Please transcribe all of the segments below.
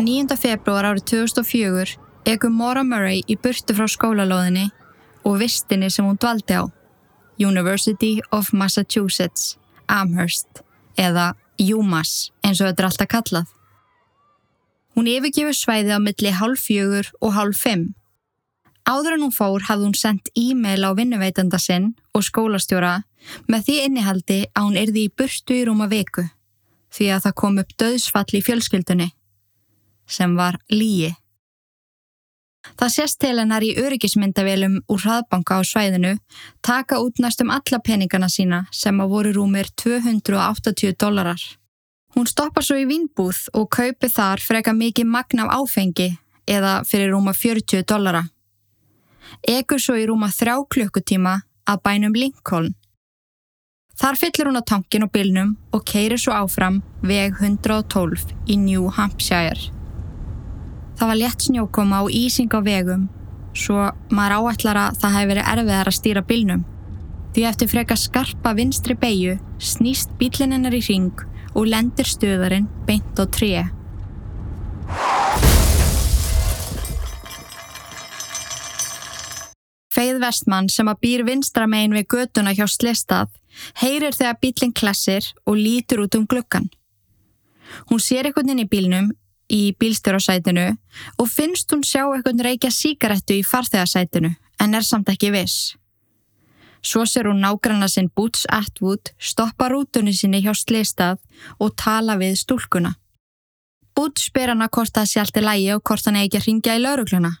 Þann 9. februar árið 2004 ekum Maura Murray í burtu frá skólalóðinni og vistinni sem hún dvaldi á, University of Massachusetts, Amherst eða UMass eins og þetta er alltaf kallað. Hún yfirgefur svæði á milli hálf fjögur og hálf fimm. Áður en hún fór hafði hún sendt e-mail á vinnuveitanda sinn og skólastjóra með því innihaldi að hún erði í burtu í rúma viku því að það kom upp döðsfall í fjölskyldunni sem var líi. Það sést til hennar í öryggismyndavélum úr hraðbanka á svæðinu taka út næstum alla peningana sína sem að voru rúmir 280 dólarar. Hún stoppar svo í vínbúð og kaupi þar freka mikið magn af áfengi eða fyrir rúma 40 dollara. Egur svo í rúma þrjá klukkutíma að bænum Lincoln. Þar fyllir hún á tankin og bylnum og keirir svo áfram veg 112 í New Hampshire. Það var létt snjókoma og ísing á vegum, svo maður áætlar að það hefði verið erfiðar að stýra bylnum. Því eftir freka skarpa vinstri beigju snýst bílinn hennar í ring og lendir stöðarinn beint á tré. Feið Vestmann sem að býr vinstramegin við göduna hjá Slestað heyrir þegar bílinn klessir og lítur út um glukkan. Hún sér einhvern inn í bílnum í bílstjórasætinu og finnst hún sjá einhvern reykja síkarettu í farþegarsætinu en er samt ekki viss. Svo ser hún nágranna sinn Boots Atwood stoppa rútunni sinni hjá Sleistað og tala við stúlkuna. Boots spyr hana hvort það sé allt í lægi og hvort hann eigi að ringja í laurugluna.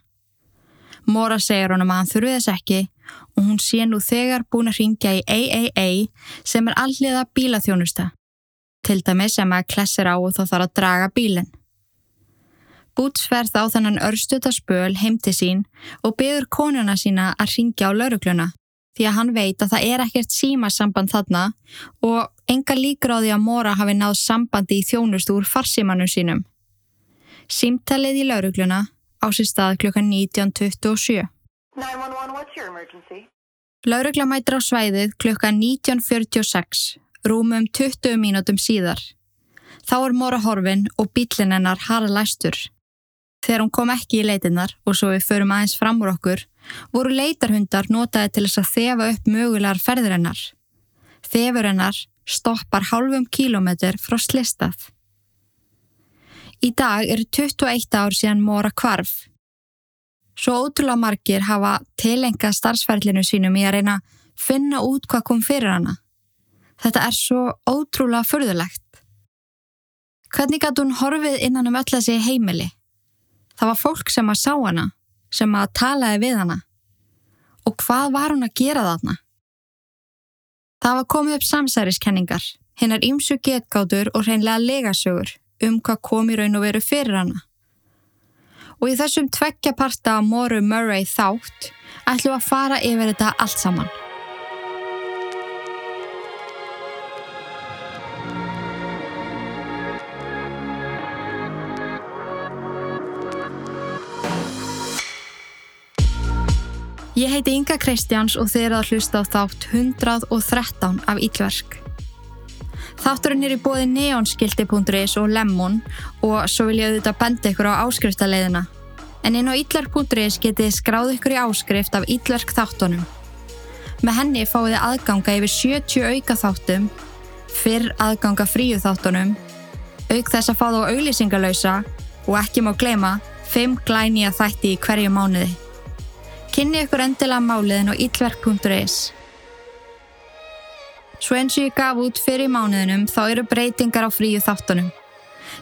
Mora segir honum að hann þurfi þess ekki og hún sé nú þegar búin að ringja í AAA sem er alliða bílaþjónusta. Til dæmi sem að klessir á og þá þarf að draga bílinn. Boots ferð á þennan örstuta spöl heim til sín og byður konuna sína að ringja á laurugluna því að hann veit að það er ekkert símasamband þarna og enga líkur á því að Móra hafi náð sambandi í þjónust úr farsímanu sínum. Símtalið í laurugluna á sér stað klukkan 19.27. Laurugla mætir á svæðið klukkan 19.46, rúmum 20 mínútum síðar. Þá er Móra horfin og bílinn hennar harðlæstur. Þegar hún kom ekki í leitinnar og svo við förum aðeins fram úr okkur, voru leitarhundar notaði til þess að þefa upp mögulegar ferður hennar. Þefur hennar stoppar hálfum kílometr frá slistað. Í dag eru 21 ár síðan mora kvarf. Svo ótrúlega margir hafa tilenga starfsferlinu sínum í að reyna að finna út hvað kom fyrir hana. Þetta er svo ótrúlega förðulegt. Hvernig gæti hún horfið innan um öll þessi heimili? Það var fólk sem að sá hana, sem að talaði við hana. Og hvað var hún að gera þarna? Það var komið upp samsæriskenningar, hinnar ímsu getgátur og hreinlega legasögur um hvað kom í raun og veru fyrir hana. Og í þessum tveggja parta á Moru Murray þátt ætlum að fara yfir þetta allt saman. Ég heiti Inga Kristjáns og þið eru að hlusta á þátt 113 af Íllverk. Þátturinn er í bóði neonskildi.is og Lemon og svo vil ég auðvitað benda ykkur á áskriftaleiðina. En inn á Íllverk.is getið skráð ykkur í áskrift af Íllverk þáttunum. Með henni fáið þið aðganga yfir 70 auka þáttum, fyrr aðganga fríu þáttunum, auk þess að fá þá auglýsingalausa og ekki má gleyma 5 glænýja þætti í hverju mánuði. Kynni ykkur endilega máliðin á illverk.is. Svo eins og ég gaf út fyrir mánuðinum þá eru breytingar á fríu þáttunum.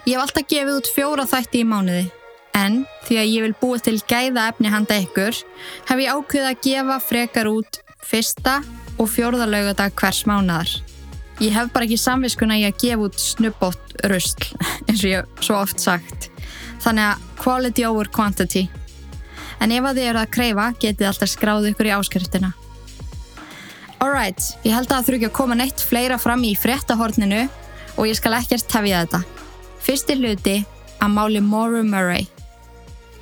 Ég hef alltaf gefið út fjóra þætti í mánuði, en því að ég vil búið til gæða efni handa ykkur, hef ég ákveðið að gefa frekar út fyrsta og fjórða laugadag hvers mánuðar. Ég hef bara ekki samviskuna í að gefa út snubbót rusl, eins og ég hef svo oft sagt. Þannig að quality over quantity en ef að þið eru að kreyfa getið alltaf skráðu ykkur í áskriftina. Alright, ég held að það þurfi ekki að koma neitt fleira fram í fréttahorninu og ég skal ekkert tefja þetta. Fyrsti hluti að máli Maura Murray.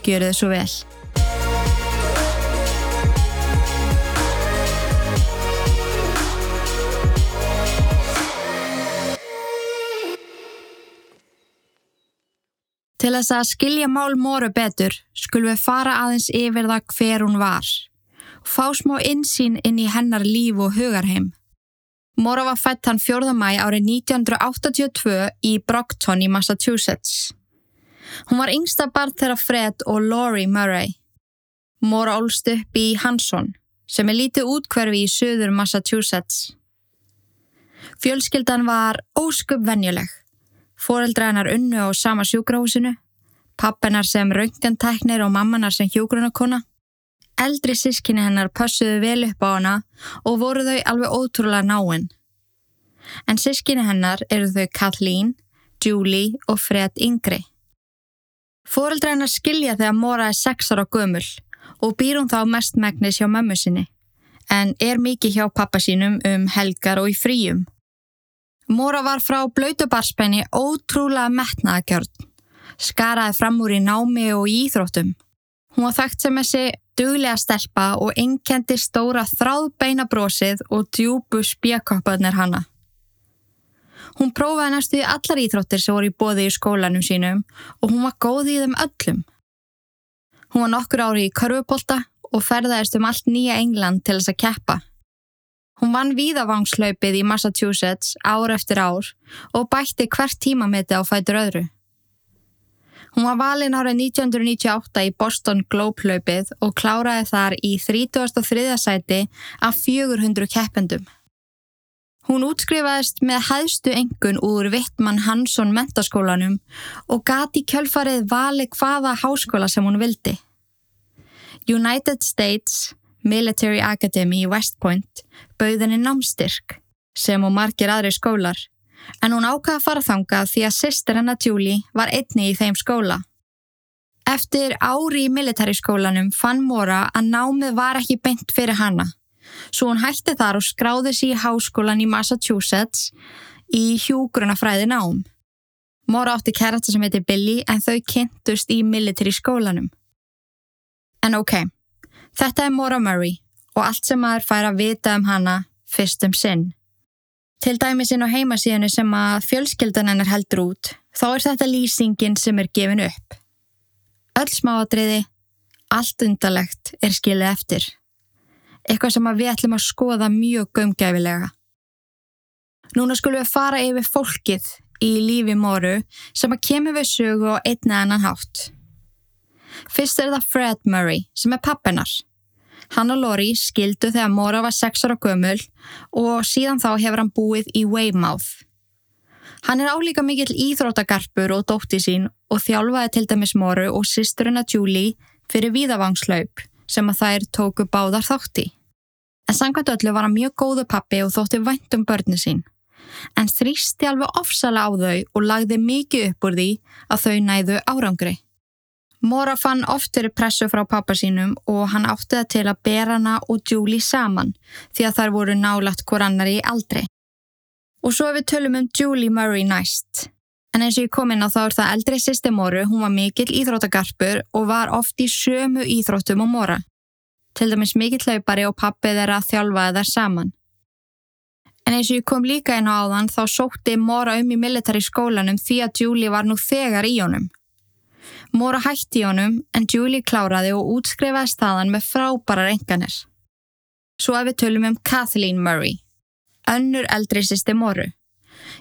Gjöru þið svo vel. Til þess að skilja mál Móru betur skulum við fara aðeins yfir það hver hún var. Fá smá insýn inn í hennar líf og hugarheim. Móra var fætt hann 4. mæ árið 1982 í Brockton í Massachusetts. Hún var yngsta barn þeirra Fred og Laurie Murray. Móra ólst upp í Hanson sem er lítið útkverfi í söður Massachusetts. Fjölskyldan var óskup venjuleg. Fóreldra hennar unnu á sama sjúkrahúsinu, pappenar sem raungantæknir og mammanar sem hjógrunarkona. Eldri sískinni hennar passuðu vel upp á hana og voru þau alveg ótrúlega náinn. En sískinni hennar eru þau Kathleen, Julie og Fred Yngri. Fóreldra hennar skilja þegar Móra er 6 ára gömul og býr hún þá mest megnis hjá mömmu sinni, en er mikið hjá pappa sínum um helgar og í fríum. Móra var frá blöytubarspenni ótrúlega metnaðagjörn, skaraði fram úr í námi og íþróttum. Hún var þekkt sem þessi duglega stelpa og einkendi stóra þráðbeina brosið og djúbu spjakoppaðnir hanna. Hún prófaði næstu í allar íþróttir sem voru í bóði í skólanum sínum og hún var góð í þeim öllum. Hún var nokkur ári í körfupolta og ferðaðist um allt nýja England til þess að keppa. Hún vann víðavangslaupið í Massachusetts ár eftir ár og bætti hvert tímameti á fætur öðru. Hún var valin árið 1998 í Boston Globe hlaupið og kláraði þar í 33. sæti af 400 keppendum. Hún útskrifaðist með hæðstu engun úr Vittmann Hansson mentaskólanum og gati kjölfarið vali hvaða háskóla sem hún vildi. United States Military Academy í West Point bauðinni námstyrk sem og margir aðri skólar en hún ákvaði að fara þanga því að sýster hennar Julie var einni í þeim skóla. Eftir ári í militæriskólanum fann Móra að námið var ekki beint fyrir hanna svo hún hætti þar og skráði sér í háskólan í Massachusetts í hjúgrunafræði nám. Móra átti kærasta sem heiti Billy en þau kynntust í military skólanum. En ok, þetta er Móra Murray og allt sem maður fær að vita um hana fyrst um sinn. Til dæmis inn á heimasíðinu sem að fjölskeldan hennar heldur út, þá er þetta lýsingin sem er gefin upp. Öll smáadriði, allt undalegt er skilið eftir eitthvað sem við ætlum að skoða mjög gömgæfilega. Núna skulum við fara yfir fólkið í lífi Móru sem að kemur við sögu á einna annan hátt. Fyrst er það Fred Murray sem er pappinar. Hann og Lori skildu þegar Móra var 6 ára gömul og síðan þá hefur hann búið í Weymouth. Hann er álíka mikill íþróttagarpur og dótti sín og þjálfaði til dæmis Móru og sýsturina Julie fyrir víðavangslaup sem að þær tóku báðar þátti. En sangvært öllu var hann mjög góðu pappi og þótti vænt um börni sín. En þrýsti alveg ofsala á þau og lagði mikið upp úr því að þau næðu árangri. Mora fann oft fyrir pressu frá pappa sínum og hann átti það til að bera hana og Julie saman því að þær voru nálagt hver annar í aldri. Og svo við tölum um Julie Murray næst. En eins og ég kom inn á þá er það eldri sýsti Moru, hún var mikill íþróttagarpur og var oft í sömu íþróttum og Mora til dæmis mikill hlaupari og pappi þeirra þjálfaði þær saman. En eins og ég kom líka inn á áðan þá sótti Móra um í militari skólanum því að Julie var nú þegar í honum. Móra hætti í honum en Julie kláraði og útskrifaði staðan með frábærar enganir. Svo að við tölum um Kathleen Murray, önnur eldri sýsti Móru.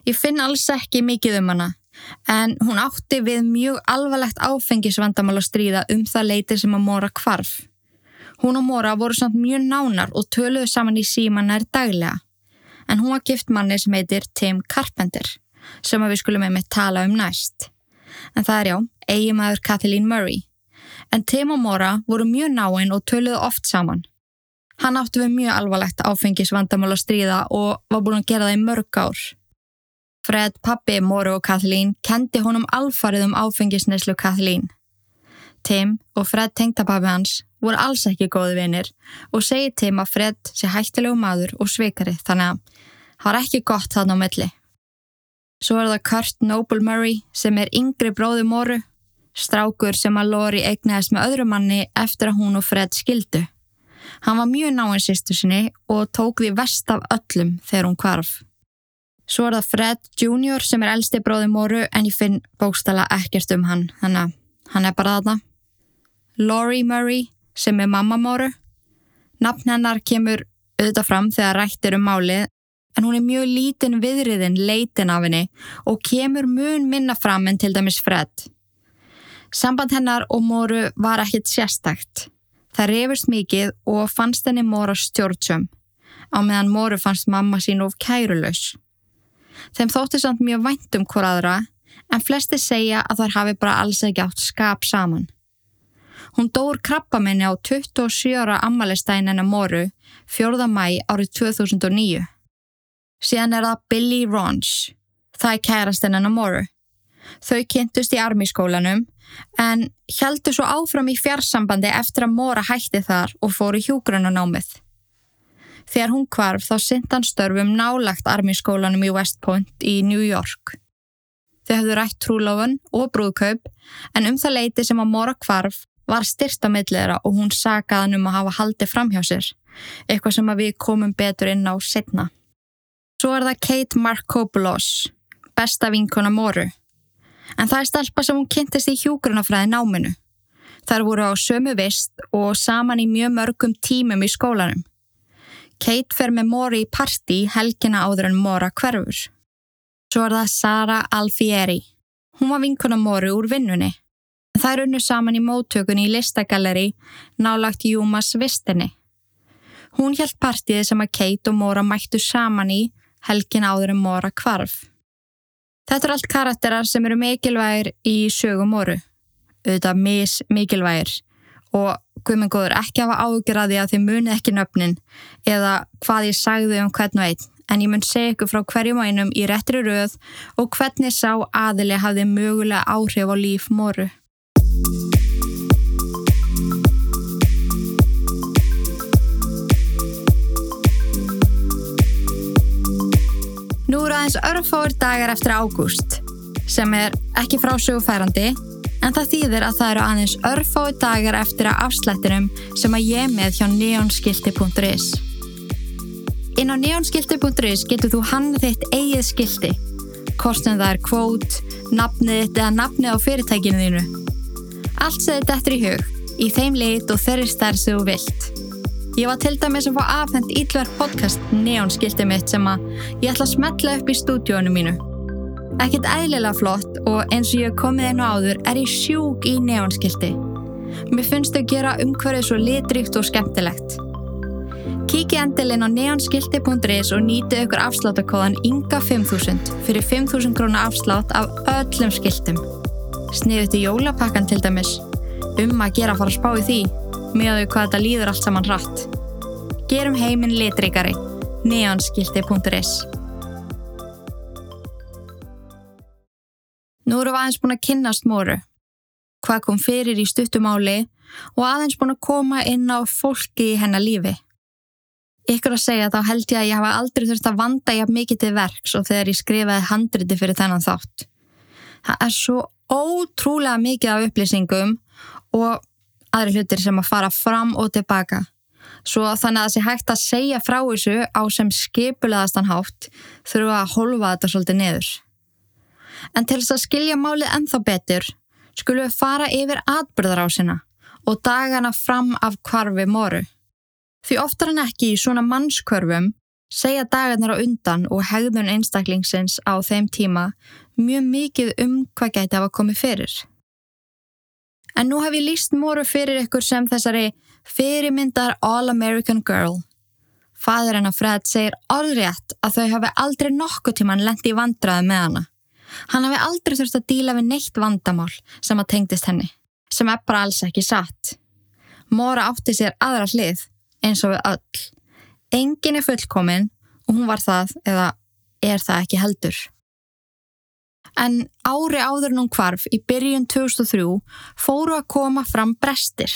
Ég finn alls ekki mikið um hana en hún átti við mjög alvarlegt áfengisvandamál að stríða um það leiti sem að Móra kvarf. Hún og Móra voru samt mjög nánar og töluðu saman í síman nær daglega. En hún var gift manni sem heitir Tim Carpenter, sem við skulum einmitt tala um næst. En það er já, eigimæður Kathleen Murray. En Tim og Móra voru mjög náinn og töluðu oft saman. Hann átti við mjög alvarlegt áfengisvandamál að stríða og var búin að gera það í mörg ár. Fred, pappi, Móru og Kathleen kendi honum alfarið um áfengisneslu Kathleen. Tim og Fred tengtapafi hans voru alls ekki góði vinir og segi Tim að Fred sé hættilegu maður og sveikari þannig að það var ekki gott þarna á milli. Svo er það Kurt Noble Murray sem er yngri bróði Móru, strákur sem að Lori eignaðist með öðru manni eftir að hún og Fred skildu. Hann var mjög náinn sýstu sinni og tók því vest af öllum þegar hún kvarf. Svo er það Fred Jr. sem er elsti bróði Móru en ég finn bókstala ekkert um hann, þannig að hann er bara þarna. Laurie Murray sem er mamma Móru. Nafn hennar kemur auðvitað fram þegar rættir um málið en hún er mjög lítinn viðriðin leitin af henni og kemur mun minna fram en til dæmis Fred. Samband hennar og Móru var ekkit sérstakt. Það reyfist mikið og fannst henni Móra stjórnsum á meðan Móru fannst mamma sín of kærulös. Þeim þótti samt mjög vænt um hver aðra en flesti segja að þar hafi bara alls ekki átt skap saman. Hún dór krabbamenni á 27 ára ammalistæin hennar Móru 4. mæ árið 2009. Síðan er það Billy Ronch. Það er kærast hennar Móru. Þau kynntust í armískólanum en heldur svo áfram í fjarsambandi eftir að Móra hætti þar og fór í hjúgrunanámið. Þegar hún kvarf þá synd hann störfum nálagt armískólanum í West Point í New York. Þau hafðu rætt trúlofun og brúðkaup en um það leiti sem að Móra kvarf var styrsta milliðra og hún sagaði hann um að hafa haldið fram hjá sér, eitthvað sem við komum betur inn á setna. Svo er það Kate Markopoulos, besta vinkona Móru en það er stelpa sem hún kynntist í hjúgrunafræði náminu. Þar voru á sömu vist og saman í mjög mörgum tímum í skólanum. Kate fer með Mori í parti helgina áður en Mora hverfur. Svo er það Sara Alfieri. Hún var vinkona Mori úr vinnunni. Það er unnu saman í móttökunni í listagalleri nálagt Júmas vistinni. Hún held partið sem að Kate og Mora mættu saman í helgina áður en Mora kvarf. Þetta er allt karakterar sem eru mikilvægir í sögum oru, auðvitað mis mikilvægir. Og guðminn góður ekki hafa ágjur að því að þið muni ekki nöfnin eða hvað ég sagði um hvern og einn. En ég mun segja ykkur frá hverjum einum í réttri röð og hvernig sá aðili hafði mögulega áhrif á líf moru. Nú eru aðeins örfáir dagar eftir ágúst sem er ekki frásögufærandi en það þýðir að það eru aðeins örfáir dagar eftir að afslættinum sem að ég með hjá neonskilti.is Inn á neonskilti.is getur þú hann þitt eigið skilti en það er kvót, nafnið þitt eða nafnið á fyrirtækinu þínu. Allt segir þetta í hug í þeim lit og þeirri stærð sem þú vilt Ég var til dæmis að fá afhengt ítlverk podcast neonskiltið mitt sem að ég ætla að smetla upp í stúdíónu mínu. Ekkert eðlilega flott og eins og ég komið á áður er ég sjúk í neonskilti. Mér finnst þau gera umhverfið svo litrikt og skemmtilegt. Kiki endilinn á neonskilti.is og nýtið ykkur afsláttakóðan INGA5000 fyrir 5000 krónar afslátt af öllum skiltum. Sniðið til jólapakkan til dæmis. Um að gera að fara að spá í því með því hvað þetta líður allt saman rætt. Gerum heiminn litrikari. neonskilti.is Nú eru við aðeins búin að kynnast móru. Hvað kom fyrir í stuttumáli og aðeins búin að koma inn á fólki í hennar lífi. Ykkur að segja þá held ég að ég hafa aldrei þurft að vanda ég mikið til verks og þegar ég skrifaði handriti fyrir þennan þátt. Það er svo ótrúlega mikið af upplýsingum og aðri hlutir sem að fara fram og tilbaka. Svo þannig að sé hægt að segja frá þessu á sem skipulegastan hátt þurfu að holfa þetta svolítið niður. En til þess að skilja málið enþá betur skulum við fara yfir atbyrðarásina og dagana fram af kvarfi moru. Því oftar en ekki í svona mannskörfum segja dagarnar á undan og hegðun einstaklingsins á þeim tíma mjög mikið um hvað gæti hafa komið fyrir. En nú hef ég líst móru fyrir ykkur sem þessari fyrirmyndar All-American Girl. Fadur hennar Fred segir orðrétt að þau hafi aldrei nokkuð tíman lendi í vandraði með hana. Hann hafi aldrei þurft að díla við neitt vandamál sem að tengdist henni, sem er bara alls ekki satt. Móra átti sér aðra hlið, eins og við öll. Engin er fullkominn og hún var það eða er það ekki heldur. En ári áður nú hvarf í byrjun 2003 fóru að koma fram brestir.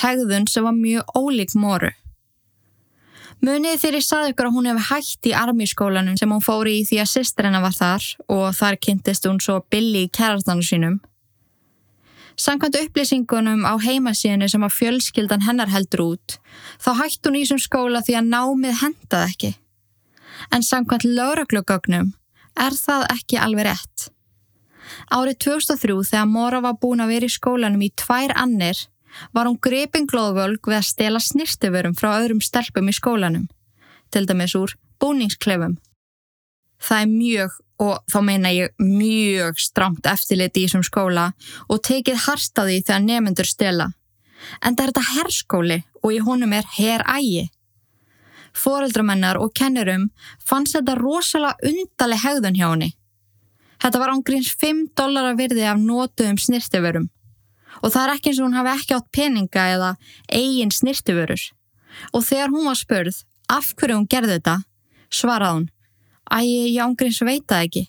Hegðun sem var mjög ólík moru. Munið þegar ég saði ykkur að hún hefði hægt í armískólanum sem hún fóri í því að sýstrenna var þar og þar kynntist hún svo billi í kærastanu sínum. Sankvæmt upplýsingunum á heimasíðinu sem að fjölskyldan hennar heldur út, þá hægt hún í þessum skóla því að námið hendaði ekki. En samkvæmt lauruglugögnum er það ekki alveg rétt. Árið 2003 þegar Mora var búin að vera í skólanum í tvær annir var hún grepin glóðvölg við að stela snirtiförum frá öðrum stelpum í skólanum, til dæmis úr búningsklefum. Það er mjög, og þá meina ég mjög stramt eftirliti í þessum skóla og tekið því þegar nefnendur stela. En það er þetta herrskóli og í honum er herrægi. Fóreldramennar og kennurum fannst þetta rosalega undarleg hegðun hjá henni. Þetta var ángríns 5 dólar að virði af nótuðum snirtiförum og það er ekki eins og hún hafi ekki átt peninga eða eigin snirtiförur. Og þegar hún var spörð af hverju hún gerði þetta, svaraði hún, að ég ángríns veit það ekki.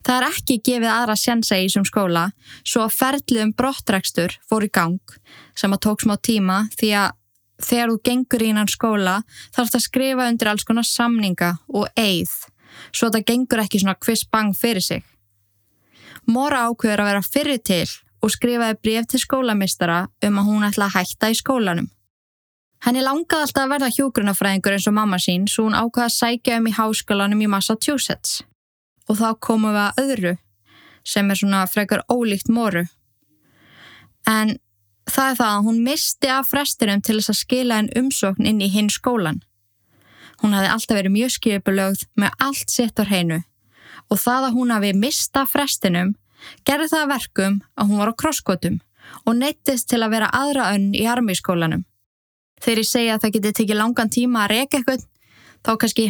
Það er ekki gefið aðra sjensa í þessum skóla svo að ferlið um brottrækstur fór í gang sem að tók smá tíma því að þegar þú gengur í einan skóla þarf það að skrifa undir alls konar samninga og eið svo að það gengur ekki svona kviss bang fyrir sig. Mora ákveður að vera fyrir til og skrifaði bref til skólamistara um að hún ætla að hætta í skólanum. Henni langaði alltaf að verða hjógrunafræðingur eins og mamma sín svo hún ákvaði að sækja um í háskólanum í Massachusetts. Og þá komum við að öðru sem er svona frekar ólíkt moru. En það er það að hún misti af frestinum til þess að skila en umsókn inn í hinn skólan. Hún hafi alltaf verið mjög skipulögð með allt sitt á hreinu og það að hún hafi mista frestinum gerði það verkum að hún var á krosskotum og neittist til að vera aðra önn í armískólanum. Þegar ég segja að það geti tekið langan tíma að reyka eitthvað, þá kannski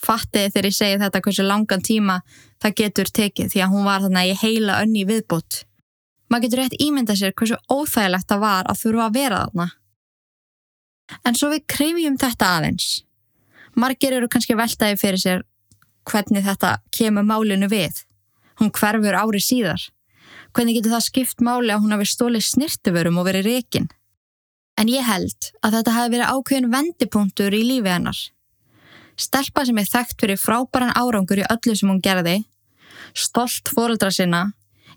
fattiði þegar ég segja þetta hversu langan tíma það getur tekið því að hún var þannig að ég heila önn í viðbútt. Maður getur rétt ímynda sér hversu óþægilegt það var að þurfa að vera þarna. En svo við krifjum þetta aðeins. Margir eru kannski veltaði fyrir sér hvernig þetta kemur málinu við. Hún hverfur ári síðar. Hvernig getur það skipt máli að hún hafi stólið snirtiförum og verið rekin? En ég held að þetta hafi verið ákveðin vendipunktur í lífi hennar. Stelpa sem er þekkt fyrir frábæran árangur í öllu sem hún gerði, stolt fóröldra sinna,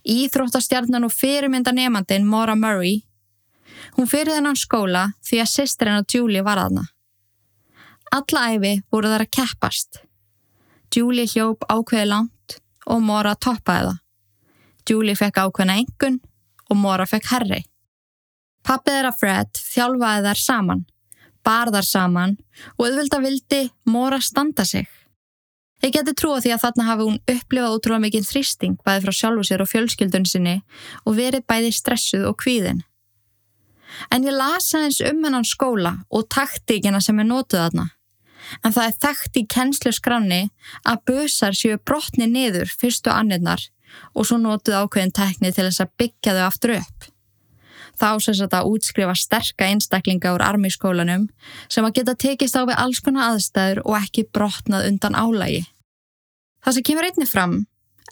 íþróttastjarnan og fyrirmynda nefnandin Maura Murray. Hún fyrir þennan skóla því að sýstir hennar Julie var aðna. Alla æfi voru þar að keppast. Julie hljóp ákveði langt og Mora toppaði það. Julie fekk ákveðna engun og Mora fekk herri. Pappið þeirra Fred þjálfaði þær saman, bar þær saman og auðvitað vildi Mora standa sig. Þeir geti trúa því að þarna hafi hún upplifað útrúlega mikið þrýsting bæði frá sjálfu sér og fjölskyldun sinni og verið bæði stressuð og kvíðin. En ég lasa eins um hennan skóla og taktíkina sem er nótuð þarna en það er þekkt í kennslu skranni að busar séu brotni niður fyrstu annirnar og svo notuð ákveðin tekni til þess að byggja þau aftur upp. Þá þetta að útskrifa sterka einstaklinga úr armískólanum sem að geta tekist á við alls konar aðstæður og ekki brotnað undan álægi. Það sem kemur einni fram,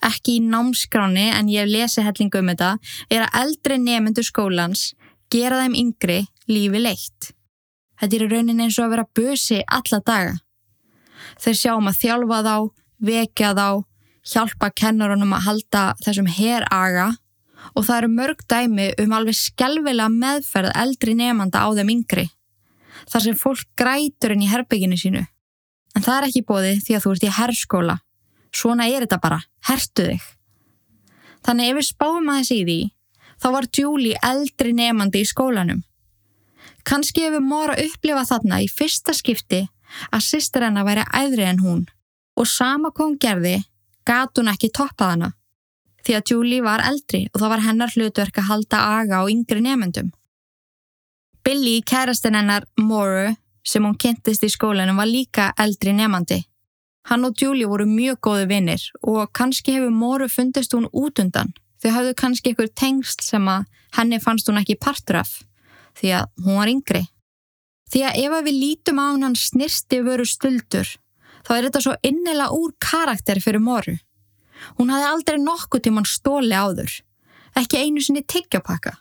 ekki í námskráni en ég lesi hellingu um þetta, er að eldri nefnendur skólans gera þeim yngri lífi leitt. Þetta er raunin eins og að vera busi alla daga. Þeir sjáum að þjálfa þá, vekja þá, hjálpa kennarunum að halda þessum heraga og það eru mörg dæmi um alveg skjálfilega meðferð eldri nefnanda á þeim yngri. Þar sem fólk grætur inn í herbygginu sínu. En það er ekki bóði því að þú ert í herrskóla. Svona er þetta bara. Hertu þig. Þannig ef við spáum aðeins í því, þá var Julie eldri nefnandi í skólanum. Kanski hefur Móra upplifað þarna í fyrsta skipti að sýstir hennar væri æðri en hún og sama hún gerði gat hún ekki toppað hana því að Julie var eldri og það var hennar hlutverk að halda aga á yngri nefnendum. Billy, kærastinn hennar Móru sem hún kynntist í skólanum var líka eldri nefnandi. Hann og Julie voru mjög góði vinnir og kannski hefur Móru fundist hún út undan. Þau hafðu kannski ykkur tengst sem að henni fannst hún ekki partur af því að hún var yngri. Því að ef við lítum á hann snirsti veru stöldur, þá er þetta svo innilega úr karakter fyrir moru. Hún hafði aldrei nokkuð tíman stóli áður, ekki einu sinni tiggjapakka.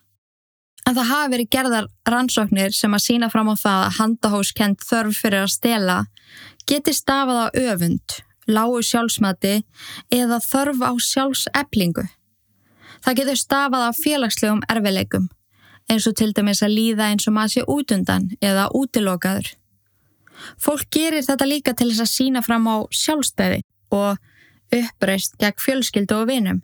En það hafi verið gerðar rannsóknir sem að sína fram á það að handahóskend þörf fyrir að stela geti stafað á öfund, lágu sjálfsmati eða þörf á sjálfseflingu. Það getur stafað á félagslegum erfileikum eins og til dæmis að líða eins og maður sé útundan eða útilokaður. Fólk gerir þetta líka til þess að sína fram á sjálfstæði og uppreist gegn fjölskyldu og vinum.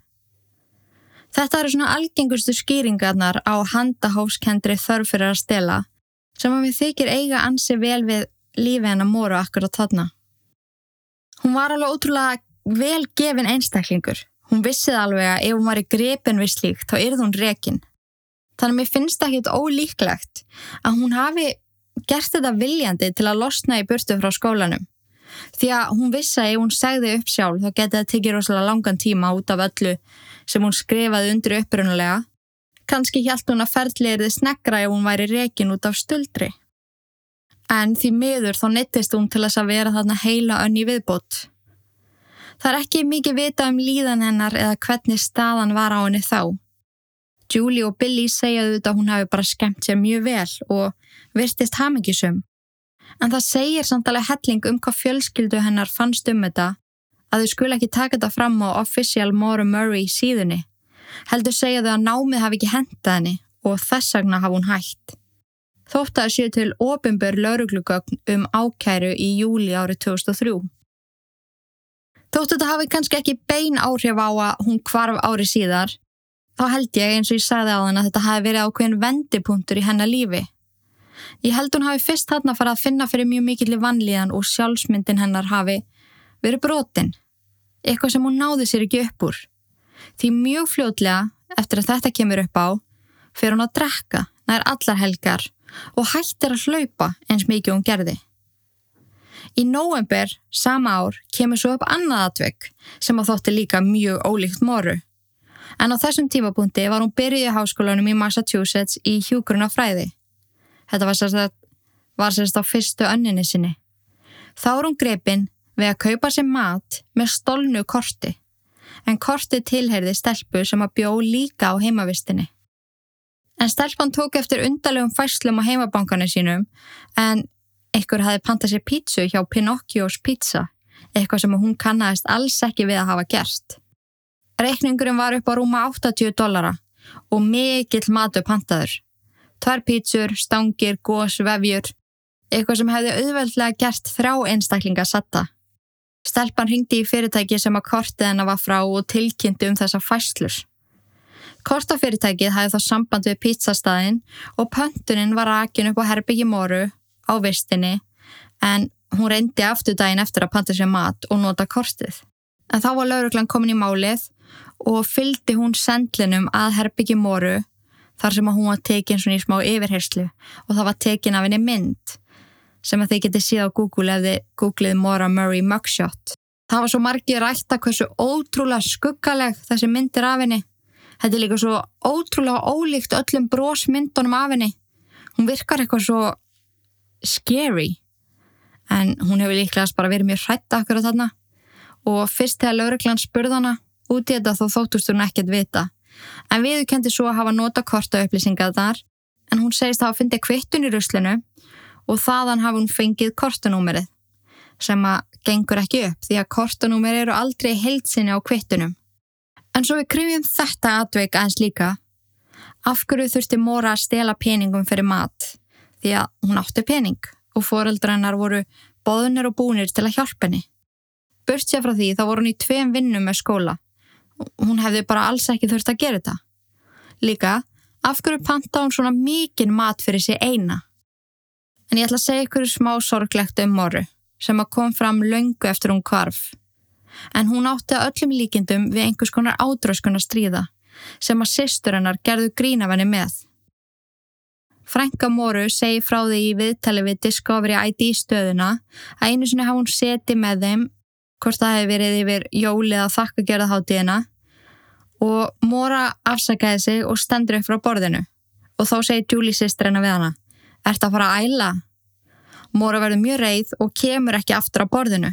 Þetta eru svona algengustu skýringarnar á handahófskendri þörf fyrir að stela sem að við þykir eiga ansi vel við lífi hennar móru akkur á þarna. Hún var alveg ótrúlega vel gefin einstaklingur. Hún vissið alveg að ef hún var í grepin við slíkt þá yrði hún rekin. Þannig að mér finnst það ekkit ólíklegt að hún hafi gert þetta viljandi til að losna í burtu frá skólanum. Því að hún vissi að ef hún segði upp sjálf þá getið það tekið rosalega langan tíma út af öllu sem hún skrifaði undir upprunulega. Kanski hjælt hún að ferðliðriði snegra ef hún væri rekin út af stöldri. En því miður þá nittist hún til þess að vera þarna heila önni viðbót. Það er ekki mikið vita um líðan hennar eða hvernig staðan var á henni þá. Julie og Billy segjaðu þetta að hún hafi bara skemmt sér mjög vel og virtist hamingisum en það segir samt alveg helling um hvað fjölskyldu hennar fannst um þetta að þau skul ekki taka þetta fram á Official Maura Murray síðunni. Heldur segja þau að námið hafi ekki hendað henni og þess vegna hafi hún hægt. Þótt að séu til ofinbör lauruglugögn um ákæru í júli árið 2003. Þótt þetta hafi kannski ekki bein áhrif á að hún kvarf ári síðar, þá held ég eins og ég sagði á þann að þetta hafi verið ákveðin vendipunktur í hennar lífi. Ég held hún hafi fyrst þarna farið að finna fyrir mjög mikill vanlíðan og sjálfsmyndin hennar hafi verið brotin. Eitthvað sem hún náði sér ekki upp úr. Því mjög fljótlega, eftir að þetta kemur upp á, fyrir hún að drekka nær allar helgar og hættir að hlaupa eins mikið hún gerði. Í nóvember sama ár kemur svo upp annað atvegg sem að þótti líka mjög ólíkt moru. En á þessum tímapunkti var hún byrjuð í háskólanum í Massachusetts í hjúgruna fræði. Þetta var sérst, var sérst á fyrstu önninni sinni. Þá er hún grepin við að kaupa sér mat með stolnu korti. En korti tilherði stelpu sem að bjó líka á heimavistinni. En stelpan tók eftir undarlegum fæslum á heimabankanu sínum en einhver hafi pantað sér pítsu hjá Pinocchios pizza, eitthvað sem hún kannast alls ekki við að hafa gert. Reikningurinn var upp á rúma 80 dollara og mikill matu pantaður. Tvær pítsur, stangir, gós, vefjur. Eitthvað sem hefði auðveldlega gert þrá einstaklinga satta. Stelpan ringdi í fyrirtæki sem að kortið hennar var frá og tilkynnti um þessa fæslur. Kortafyrirtækið hæði þá samband við pítsastæðin og pöntuninn var rakin upp á herbyggi moru á vistinni en hún reyndi aftur daginn eftir að panta sér mat og nota kortið. En þá var lauruglan komin í málið og fylgdi hún sendlinum að herbyggi moru þar sem að hún var tekin svona í smá yfirherslu og það var tekin af henni mynd sem að þið getið síða á Google ef þið googlið Maura Murray mugshot. Það var svo margir rætt að hversu ótrúlega skuggaleg þessi myndir af henni. Þetta er líka svo ótrúlega ólíkt öllum brósmyndunum af henni. Hún virkar eitthvað svo scary en hún hefur líklegast bara verið mjög hrætt akkur á þarna og fyrst þegar lauruglan spurðana út í þetta þó þóttust hún ekkert vita en viðkendi svo að hafa nota korta upplýsingar þar en hún segist að hafa fundið kvittun í ruslinu og þaðan hafa hún fengið kortanúmerið sem að gengur ekki upp því að kortanúmer eru aldrei heilsinni á kvittunum. En svo við krifjum þetta atveik aðeins líka af hverju þurfti Móra að stela peningum fyrir mat því að hún átti pening og foreldrannar voru boðunir og búnir til að hjálpa henni. Burt sér frá því þá voru hún í tveim vinnum með skóla hún hefði bara alls ekki þurft að gera þetta. Líka, af hverju panta hún svona mikinn mat fyrir sig eina? En ég ætla að segja ykkur smá sorglegt um moru sem að kom fram löngu eftir hún kvarf. En hún átti að öllum líkindum við einhvers konar ádröskun að stríða sem að sýstur hennar gerðu grínavenni með. Franka Móru segi frá því í viðtali við Discovery ID stöðuna að einu sinni hafa hún seti með þeim hvort það hefði verið yfir jólið að þakka gerðaháttíðina og Móra afsakaði sig og stendur upp frá borðinu og þá segir Julie sýstir hennar við hana Ert að fara að æla? Móra verður mjög reið og kemur ekki aftur á borðinu.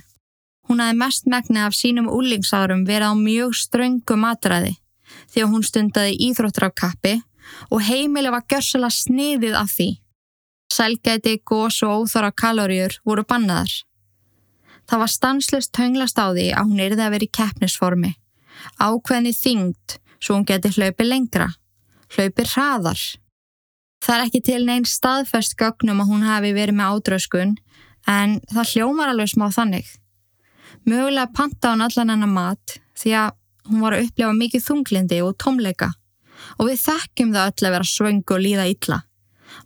Hún hafi mest megnið af sínum úlingsárum verið á mjög ströngu matræði því að hún stundaði íþróttrafkappi og heimileg var görsala sniðið af því. Selgæti, gós og óþára kaloríur voru bannaðar. Það var stanslust tönglast á því að hún erði að vera í keppnisformi. Ákveðni þyngd svo hún geti hlaupi lengra. Hlaupi hraðar. Það er ekki til neinn staðfest gögnum að hún hafi verið með ádröskun en það hljómar alveg smá þannig. Mögulega panta hún allan hennar mat því að hún var að upplefa mikið þunglindi og tómleika og við þekkjum það öll að vera svöng og líða illa.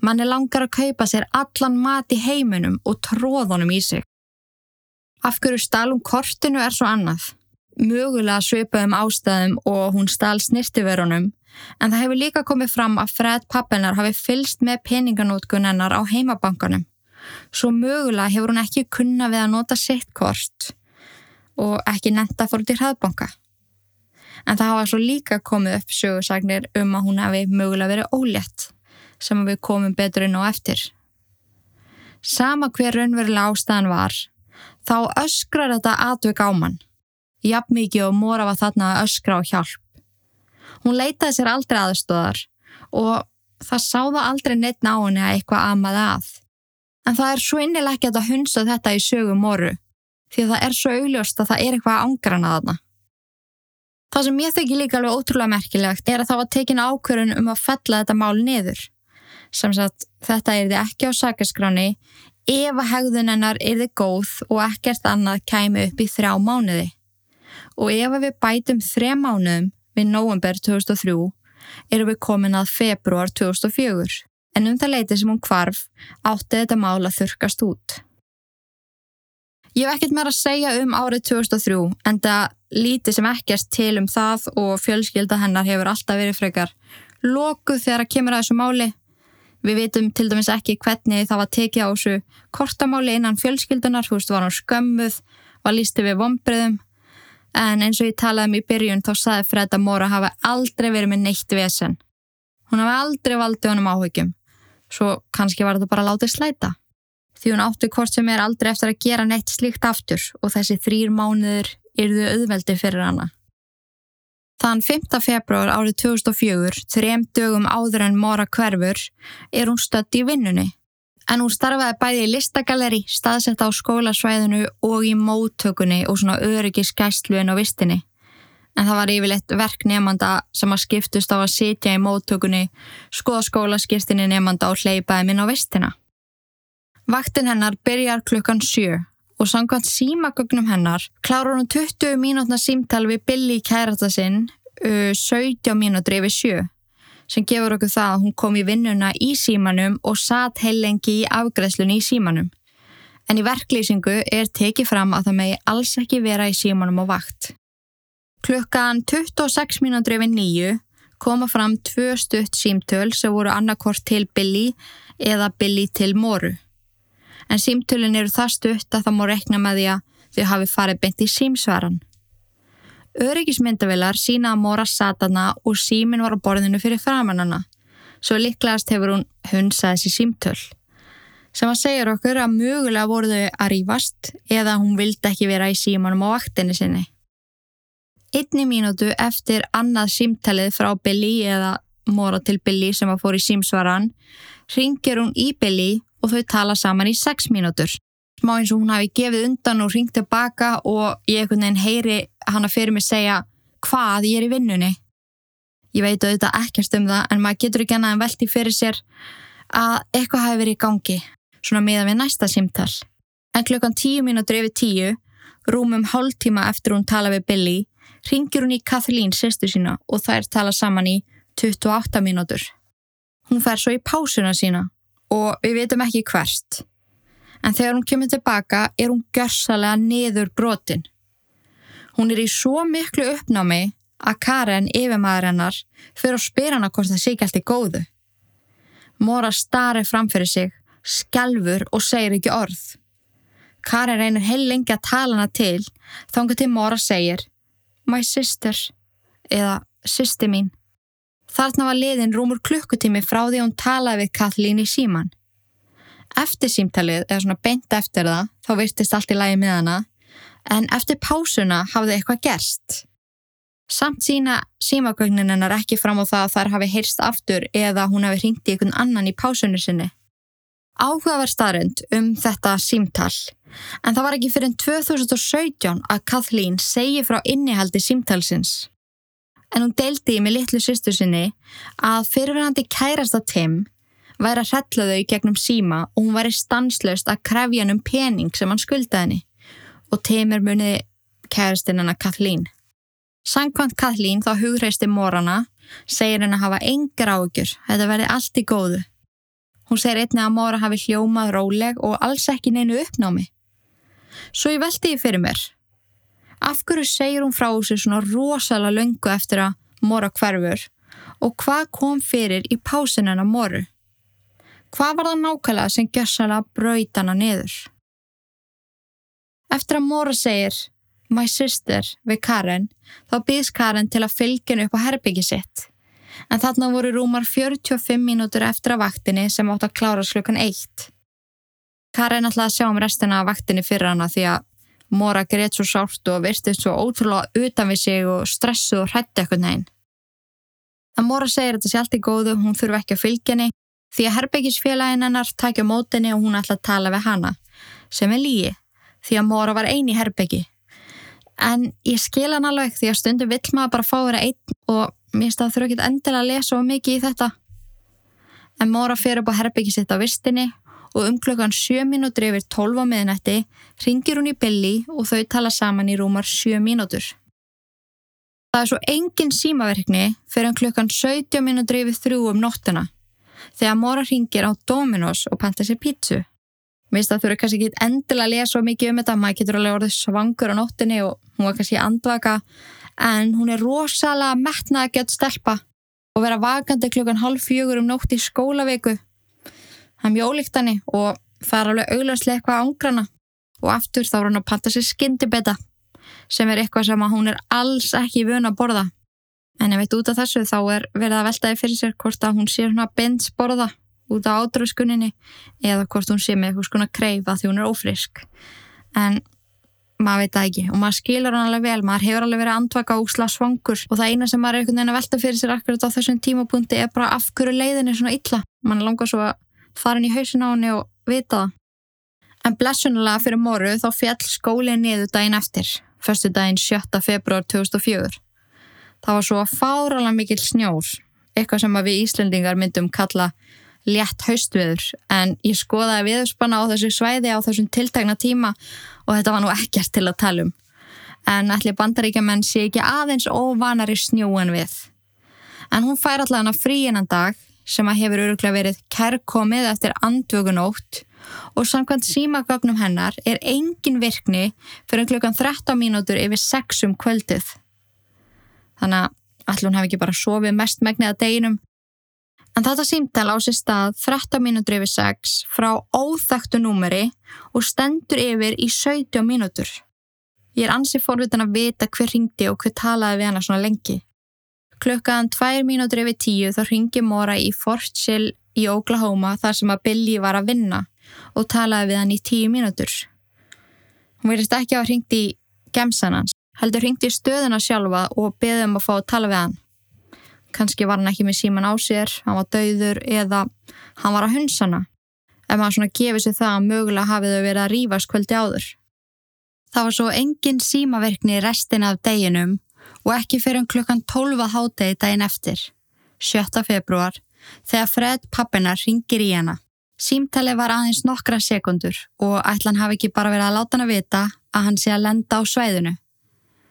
Mann er langar að kaupa sér allan mat í heiminum og tróðunum í sig. Af hverju stálum kortinu er svo annað? Mögulega svipaðum ástæðum og hún stál snirtiverunum en það hefur líka komið fram að Fred pappennar hafi fylst með peninganótkunennar á heimabankanum. Svo mögulega hefur hún ekki kunna við að nota sitt kort og ekki nefnda fór til hraðbanka. En það hafa svo líka komið upp sögursagnir um að hún hefði mögulega verið ólétt sem við komum betur inn á eftir. Sama hver raunverulega ástæðan var, þá öskrar þetta atvik á mann. Jafn mikið og Móra var þarna að öskra á hjálp. Hún leitaði sér aldrei aðstóðar og það sáða aldrei neitt ná henni að eitthvað amaði að. En það er svo innilega ekki að hunsa þetta í sögum Móru því að það er svo augljóst að það er eitthvað ángrana þarna. Það sem ég þekki líka alveg ótrúlega merkilegt er að það var tekin ákvörun um að fella þetta mál niður. Sem sagt, þetta er þið ekki á sakaskráni ef að hegðun hennar er þið góð og ekkert annað kæmi upp í þrjá mánuði. Og ef við bætum þrjá mánuðum við november 2003 erum við komin að februar 2004. En um það leiti sem hún kvarf átti þetta mál að þurkast út. Ég hef ekkert meira að segja um árið 2003 en það lítið sem ekkert til um það og fjölskylda hennar hefur alltaf verið frekar lokuð þegar að kemur að þessu máli. Við vitum til dæmis ekki hvernig það var tekið á þessu kortamáli innan fjölskyldunar, þú veist, var hann skömmuð, var lístið við vonbreðum en eins og ég talaði um í byrjun þá saði Fred að Móra hafa aldrei verið með neitt vesen. Hún hafi aldrei valdið honum áhugjum, svo kannski var þetta bara látið slæta því hún áttu hvort sem er aldrei eftir að gera neitt slíkt aftur og þessi þrýr mánuður yrðu auðveldi fyrir hana. Þann 5. februar árið 2004, þrem dögum áður en mora hverfur, er hún stött í vinnunni. En hún starfaði bæði í listagalleri, staðsett á skólasvæðinu og í móttökunni og svona öryggiskæslu en á vistinni. En það var yfirleitt verk nefnda sem að skiptust á að sitja í móttökunni, skoða skólaskirtinni nefnda og hleypaði minn á vistina. Vaktin hennar byrjar klukkan sjö og samkvæmt símagögnum hennar klárar hún 20 mínútna símtal við Billy kærata sinn uh, 17 mínútri yfir sjö sem gefur okkur það að hún kom í vinnuna í símanum og satt heilengi í afgreðslunni í símanum. En í verklýsingu er tekið fram að það megi alls ekki vera í símanum á vakt. Klukkan 26 mínútri yfir nýju koma fram tvö stutt símtöl sem voru annarkort til Billy eða Billy til Moru en símtölin eru það stutt að það má rekna með því að þau hafi farið beint í símsvaran. Öryggismyndavilar sína að Móra satana og símin var á borðinu fyrir framannana, svo líklegast hefur hún hunsað þessi símtöl. Sem að segja okkur að mögulega voru þau að rýfast eða hún vildi ekki vera í símanum á vaktinni sinni. Einni mínútu eftir annað símtalið frá Billy eða Móra til Billy sem að fór í símsvaran, ringir hún í Billy og þau tala saman í 6 mínútur. Smá eins og hún hafi gefið undan og ringt tilbaka og ég einhvern veginn heyri hana fyrir mig segja hvað ég er í vinnunni. Ég veit auðvitað ekkert um það en maður getur ekki annað en velti fyrir sér að eitthvað hafi verið í gangi, svona miða við næsta símtall. En klukkan 10 mínútur yfir 10, rúmum hálf tíma eftir hún tala við Billy, ringir hún í Kathleen, sérstu sína og þær tala saman í 28 mínútur. Hún fær svo í pásuna sína og við veitum ekki hvert. En þegar hún kemur tilbaka er hún görsalega niður brotin. Hún er í svo miklu uppnámi að Karen, yfirmaður hennar, fyrir að spyrja hana hvort það sé ekki allt í góðu. Móra starið framfyrir sig, skjálfur og segir ekki orð. Karen reynir heil lengi að tala hana til, þángu til Móra segir My sister, eða sýsti mín. Þarna var liðin rúmur klukkutími frá því hún talaði við Kathleen í síman. Eftir símtalið, eða svona beint eftir það, þá virtist allt í lægi með hana, en eftir pásuna hafði eitthvað gerst. Samt sína símagögnin hennar ekki fram á það að þær hafi heyrst aftur eða hún hafi hringt í einhvern annan í pásunni sinni. Áhugaverð starrend um þetta símtal, en það var ekki fyrir 2017 að Kathleen segi frá innihaldi símtalsins en hún deildi í með litlu sýstu sinni að fyrirverandi kærasta Tim væri að hrella þau gegnum síma og hún væri stanslaust að krefja hann um pening sem hann skuldaði henni og teimir muniði kæristinn hennar Kathleen. Sankvæmt Kathleen þá hugreisti morana, segir henn að hafa engar áökjur, þetta verði allt í góðu. Hún segir einni að mora hafi hljómað róleg og alls ekki neinu uppnámi. Svo ég veldi ég fyrir mér. Af hverju segir hún frá þessu svona rosalega löngu eftir að mora hverfur og hvað kom fyrir í pásinana moru? Hvað var það nákvæmlega sem gjössala brautana niður? Eftir að mora segir My sister við Karen, þá býðs Karen til að fylgja upp á herbyggi sitt. En þarna voru rúmar 45 mínútur eftir að vaktinni sem átt að klára slukkan eitt. Karen ætlaði að sjá um restina af vaktinni fyrir hana því að Mora greiðt svo sárt og virtist svo ótrúlega utan við sig og stressu og hrætti eitthvað neginn. En Mora segir þetta sé allt í góðu, hún þurfi ekki að fylgja henni því að herbyggisfélagin hennar takja mótinni og hún ætla að tala við hana, sem er lígi, því að Mora var eini herbyggi. En ég skil hann alveg því að stundum vill maður bara fá vera einn og mér það þurfa ekki endilega að lesa of mikið í þetta. En Móra fyrir upp á herbyggi sitt á vistinni og um klukkan 7 mínútur yfir 12 á miðnætti ringir hún í Billy og þau tala saman í rúmar 7 mínútur. Það er svo engin símaverkni fyrir um klukkan 17 mínútur yfir 3 um nóttuna þegar Móra ringir á Dominos og panta sér pítsu Mér finnst það þurfa kannski ekki endilega að lesa mikið um þetta, maður getur alveg orðið svangur á nóttinni og hún var kannski andvaka en hún er rosalega metnað að geta stelpa og vera vakandi klukkan halv fjögur um nótt í skólavíku. Það er mjög ólíkt hanni og er alveg auglastlega eitthvað ángrana og aftur þá er hann að panta sér skyndibetta sem er eitthvað sem hún er alls ekki vun að borða. En ef eitt út af þessu þá er verið að veltaði fyrir sér hvort að hún sé svona bins borða út á átröskuninni eða hvort hún sé með eitthvað svona kreifa því hún er ófrisk en maður veit það ekki og maður skilur hann alveg vel. Maður hefur alveg verið að andvaka úsla svangur og það eina sem maður er einhvern veginn að velta fyrir sér akkurat á þessum tímapunkti er bara af hverju leiðin er svona illa. Mann langar svo að fara inn í hausin á henni og vita það. En blessunulega fyrir moru þá fjall skólinn niður daginn eftir förstu daginn 7. februar 2004 það var svo að fáralega mikil snjór eitthvað sem við Íslendingar myndum kalla létt haustviður en ég skoðaði viðspanna á þessu svæði á þessum tiltakna tíma og þetta var nú ekkert til að tala um. En allir bandaríkjaman sé ekki aðeins óvanari snjóan við. En hún fær allavega frí einan dag sem að hefur öruglega verið kærkomið eftir andvögunótt og samkvæmt símagögnum hennar er engin virkni fyrir klukkan 13 mínútur yfir 6 um kvöldið. Þannig að allir hún hafi ekki bara sofið mest megnið að deginum En þetta símtæl á sér stað 13 mínútur yfir 6 frá óþægtu númeri og stendur yfir í 17 mínútur. Ég er ansið forvitin að vita hver ringdi og hver talaði við hana svona lengi. Klukkaðan 2 mínútur yfir 10 þá ringi Móra í Fort Sill í Oklahoma þar sem að Billy var að vinna og talaði við hann í 10 mínútur. Hún verðist ekki að ringdi í gemsanans, heldur ringdi í stöðuna sjálfa og beði um að fá að tala við hann kannski var hann ekki með síman á sér, hann var dauður eða hann var að hunsana ef maður svona gefið sér það að mögulega hafið þau verið að rýfast kvöldi áður. Það var svo engin símaverkni restin af deginum og ekki fyrir um klukkan 12 hátegi daginn eftir, 7. februar, þegar Fred pappinar ringir í hana. Símtali var aðeins nokkra sekundur og ætlan hafi ekki bara verið að láta hann að vita að hann sé að lenda á sveiðinu.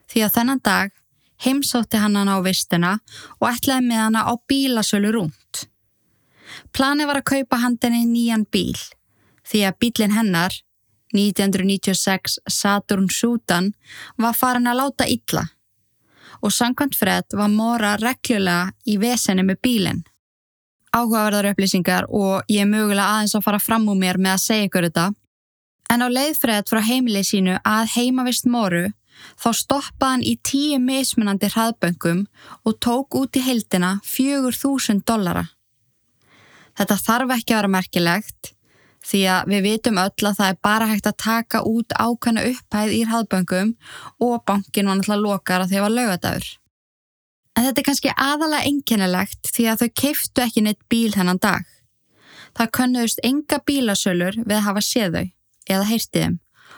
Því að þennan dag heimsótti hann hana á vistuna og ætlaði með hana á bílasölu rúnt. Planið var að kaupa handinni nýjan bíl því að bílinn hennar, 1996 Saturn Sudan, var farin að láta illa og sangkvæmt Fred var Móra reglulega í vesenni með bílinn. Áhugaverðar upplýsingar og ég er mögulega aðeins að fara fram úr mér með að segja ykkur þetta en á leið Fred frá heimilið sínu að heimavist Móru Þá stoppaði hann í tíu mismunandi hraðböngum og tók út í heildina 4.000 dollara. Þetta þarf ekki að vera merkilegt því að við vitum öll að það er bara hægt að taka út ákvæmna upphæð í hraðböngum og bankin var náttúrulega lokar að þau var lögadagur. En þetta er kannski aðalega einkennilegt því að þau keiftu ekki neitt bíl hennan dag. Það könnuðust enga bílasölur við að hafa séð þau eða heyrtið þeim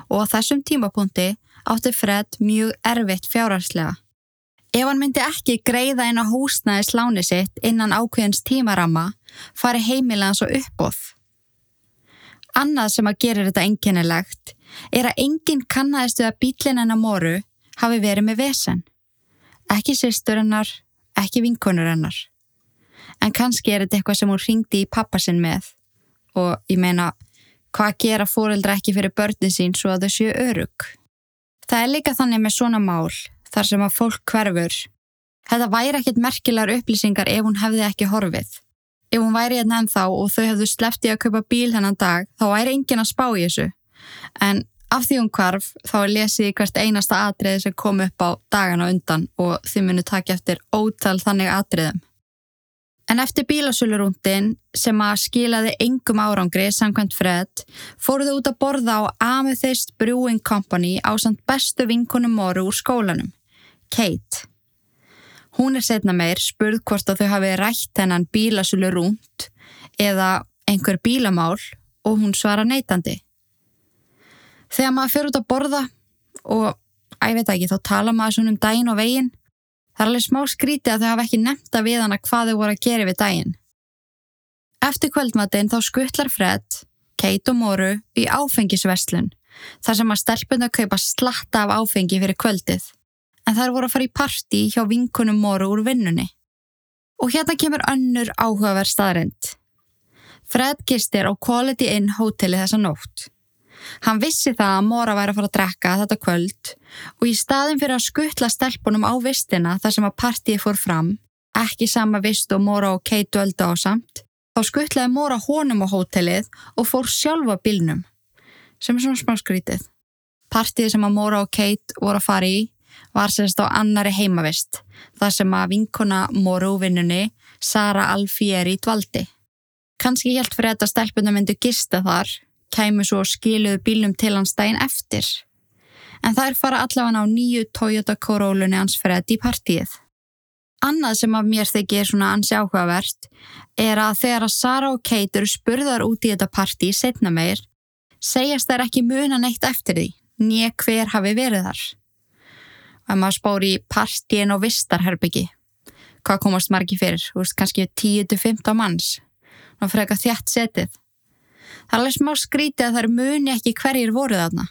og á þessum tímapunkti átti Fred mjög erfitt fjárhagslega. Ef hann myndi ekki greiða inn á húsnæðis láni sitt innan ákveðins tímarama fari heimilega svo uppbóð. Annað sem að gera þetta enginnilegt er að enginn kannæðistu að bílinn hennar moru hafi verið með vesen. Ekki sýstur hennar, ekki vinkonur hennar. En kannski er þetta eitthvað sem hún ringdi í pappasinn með og ég meina hvað gera fóreldra ekki fyrir börnin sín svo að þau séu örug. Það er líka þannig með svona mál þar sem að fólk hverfur. Þetta væri ekkit merkilar upplýsingar ef hún hefði ekki horfið. Ef hún væri hérna ennþá og þau hefðu sleppti að kaupa bíl hennan dag þá væri engin að spá í þessu. En af því hún kvarf þá er lesið hvert einasta atriði sem kom upp á dagana undan og þið munu taka eftir ótal þannig atriðum. En eftir bílasölurúndin sem að skilaði engum árangri samkvæmt Fred fóruðu út að borða á Amethyst Brewing Company á samt bestu vinkunum moru úr skólanum, Kate. Hún er setna meir spurð hvort að þau hafi rætt hennan bílasölurúnd eða einhver bílamál og hún svara neytandi. Þegar maður fyrir út að borða og, að ég veit ekki, þá tala maður svona um daginn og veginn Það er alveg smá skrítið að þau hafa ekki nefnda við hana hvað þau voru að gera við daginn. Eftir kvöldmatinn þá skuttlar Fred, Kate og Moru í áfengisverslun þar sem að stelpuna kaupa slatta af áfengi fyrir kvöldið en þær voru að fara í parti hjá vinkunum Moru úr vinnunni. Og hérna kemur önnur áhugaverð staðrind. Fred gistir á Quality Inn hóteli þessa nótt. Hann vissi það að Móra væri að fara að drekka þetta kvöld og í staðin fyrir að skuttla stelpunum á vistina þar sem að partíi fór fram, ekki sama vist og Móra og Kate döldu á samt, þá skuttlaði Móra honum á hótelið og fór sjálfa bílnum, sem er svona smá skrítið. Partíi sem að Móra og Kate voru að fara í var sérst á annari heimavist, þar sem að vinkona Móra úr vinnunni, Sara Alfieri, dvaldi. Kanski helt fyrir þetta stelpunum myndi gista þar kæmu svo skiluðu bílum til hans daginn eftir. En það er fara allavega á nýju Toyota Corollunni hans Fred í partíið. Annað sem af mér þykir svona ansi áhugavert er að þegar að Sara og Kate eru spurðar út í þetta partí setna meir, segjast þær ekki muna neitt eftir því, nýja hver hafi verið þar. Að maður spóri í partíin og vistarherbyggi. Hvað komast margi fyrir? Þú veist, kannski 10-15 manns. Ná freka þjætt setið. Það er alveg smá skrítið að er muni ekki hverjir voruð aðna.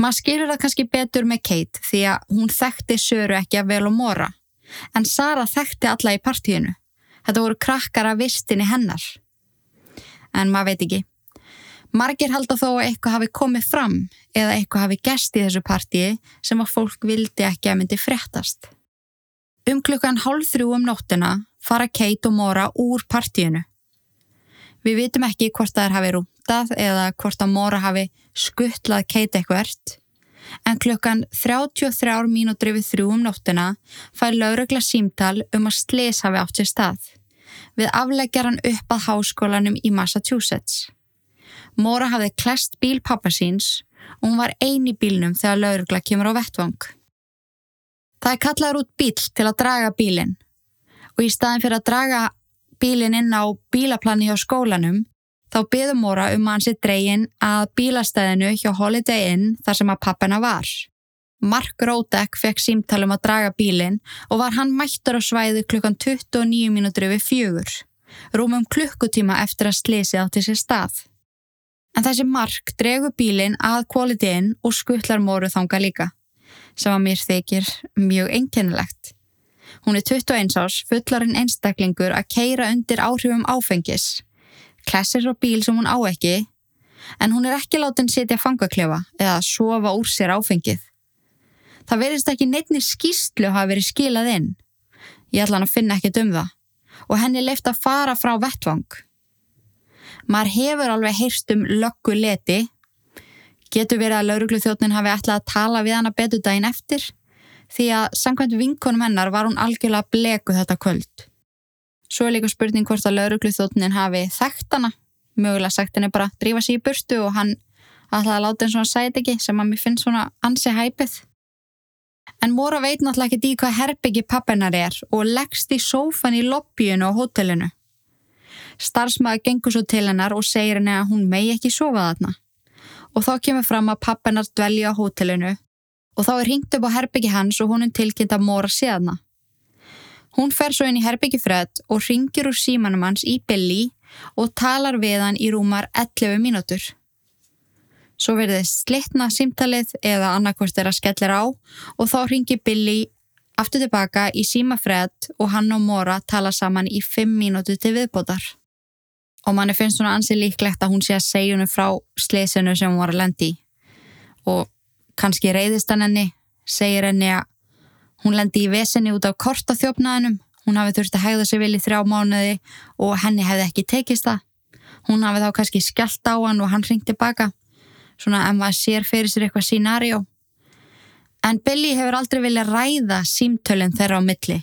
Maður skilur það kannski betur með Kate því að hún þekkti Söru ekki að vel og mora, en Sara þekkti alla í partíinu. Þetta voru krakkar að vistinni hennar. En maður veit ekki. Margir halda þó að eitthvað hafi komið fram eða eitthvað hafi gæst í þessu partíi sem að fólk vildi ekki að myndi frettast. Um klukkan hálf þrjú um nóttina fara Kate og Mora úr partíinu. Við vitum ekki hvort það er hafi rúntað eða hvort að Móra hafi skuttlað keit eitthvert. En klukkan 33 mínútur yfir þrjú um nóttina fær laurugla símtal um að slis hafi átt sér stað. Við afleggjar hann upp að háskólanum í Massachusetts. Móra hafði klest bíl pappa síns og hún var eini bílnum þegar laurugla kemur á vettvang. Það er kallaður út bíl til að draga bílinn og í staðin fyrir að draga bílinn inn á bílaplani hjá skólanum þá byðum Móra um að hann sitt dregin að bílastæðinu hjá Holiday Inn þar sem að pappina var. Mark Ródek fekk símtalum að draga bílinn og var hann mættur á svæðu klukkan 29 mínútur yfir fjögur, rúmum klukkutíma eftir að slisi átti sér stað. En þessi Mark dregur bílinn að Quality Inn og skuttlar Móru þanga líka, sem að mér þykir mjög einkennilegt. Hún er 21 árs, fullarinn einstaklingur að keira undir áhrifum áfengis. Klessir á bíl sem hún á ekki, en hún er ekki látin setja fangaklefa eða sofa úr sér áfengið. Það verðist ekki neittni skýstlu að hafa verið skilað inn. Ég ætla hann að finna ekkit um það. Og henni leift að fara frá vettvang. Mar hefur alveg heyrst um löggu leti. Getur verið að laurugluþjóttnin hafi ætlað að tala við hana betur daginn eftir? Því að samkvæmt vinkonum hennar var hún algjörlega bleku þetta kvöld. Svo er líka spurning hvort að laurugluþótnin hafi þekkt hana, mögulega sagt henni bara drífa sér í burstu og hann alltaf að láta henni svona sæt ekki sem að mér finnst svona ansi hæpið. En Móra veit náttúrulega ekki í hvað herbyggi pappennar er og leggst í sófan í lobbyinu á hotellinu. Starsmaður gengur svo til hennar og segir henni að hún megi ekki sofa þarna. Og þá kemur fram að pappennar dvelja á hotellinu og þá er ringt upp á herbyggi hans og hún er tilkynnt að Móra séðna. Hún fer svo inn í herbyggi Fred og ringir úr símanum hans í Billy og talar við hann í rúmar 11 mínútur. Svo verður þið slittna símtalið eða annarkvort er að skellir á og þá ringir Billy aftur tilbaka í síma Fred og hann og Móra tala saman í 5 mínútu til viðbótar. Og manni finnst svona ansið líklegt að hún sé að segja hennu frá sleisinu sem hún var að lendi. Og kannski reyðist hann henni, segir henni að hún lendi í vesenni út af kortaþjófnaðinum Hún hafi þurfti að hegða sig vel í þrjá mánuði og henni hefði ekki tekist það. Hún hafi þá kannski skellt á hann og hann ringti baka. Svona en maður sér fyrir sér eitthvað sínarjó. En Billy hefur aldrei viljað ræða símtölinn þeirra á milli.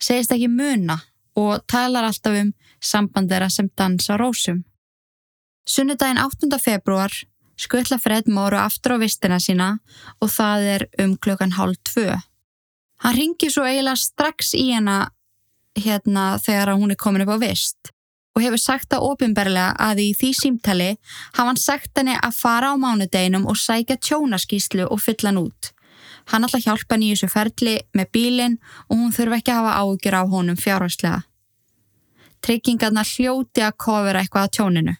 Segist ekki muna og talar alltaf um sambandera sem dansa rósum. Sunnudaginn 8. februar skuttla Fred Móru aftur á vistina sína og það er um klukkan hálf tvö. Hann ringi svo eiginlega strax í hana hérna þegar hún er komin upp á vist og hefur sagt það ofinberlega að í því símtali hafa hann sagt henni að fara á mánudeginum og sækja tjónaskíslu og fylla hann út. Hann ætla að hjálpa henni í þessu ferli með bílinn og hún þurfa ekki að hafa ágjur á honum fjárhagslega. Tryggingarna hljóti að kofera eitthvað á tjóninu.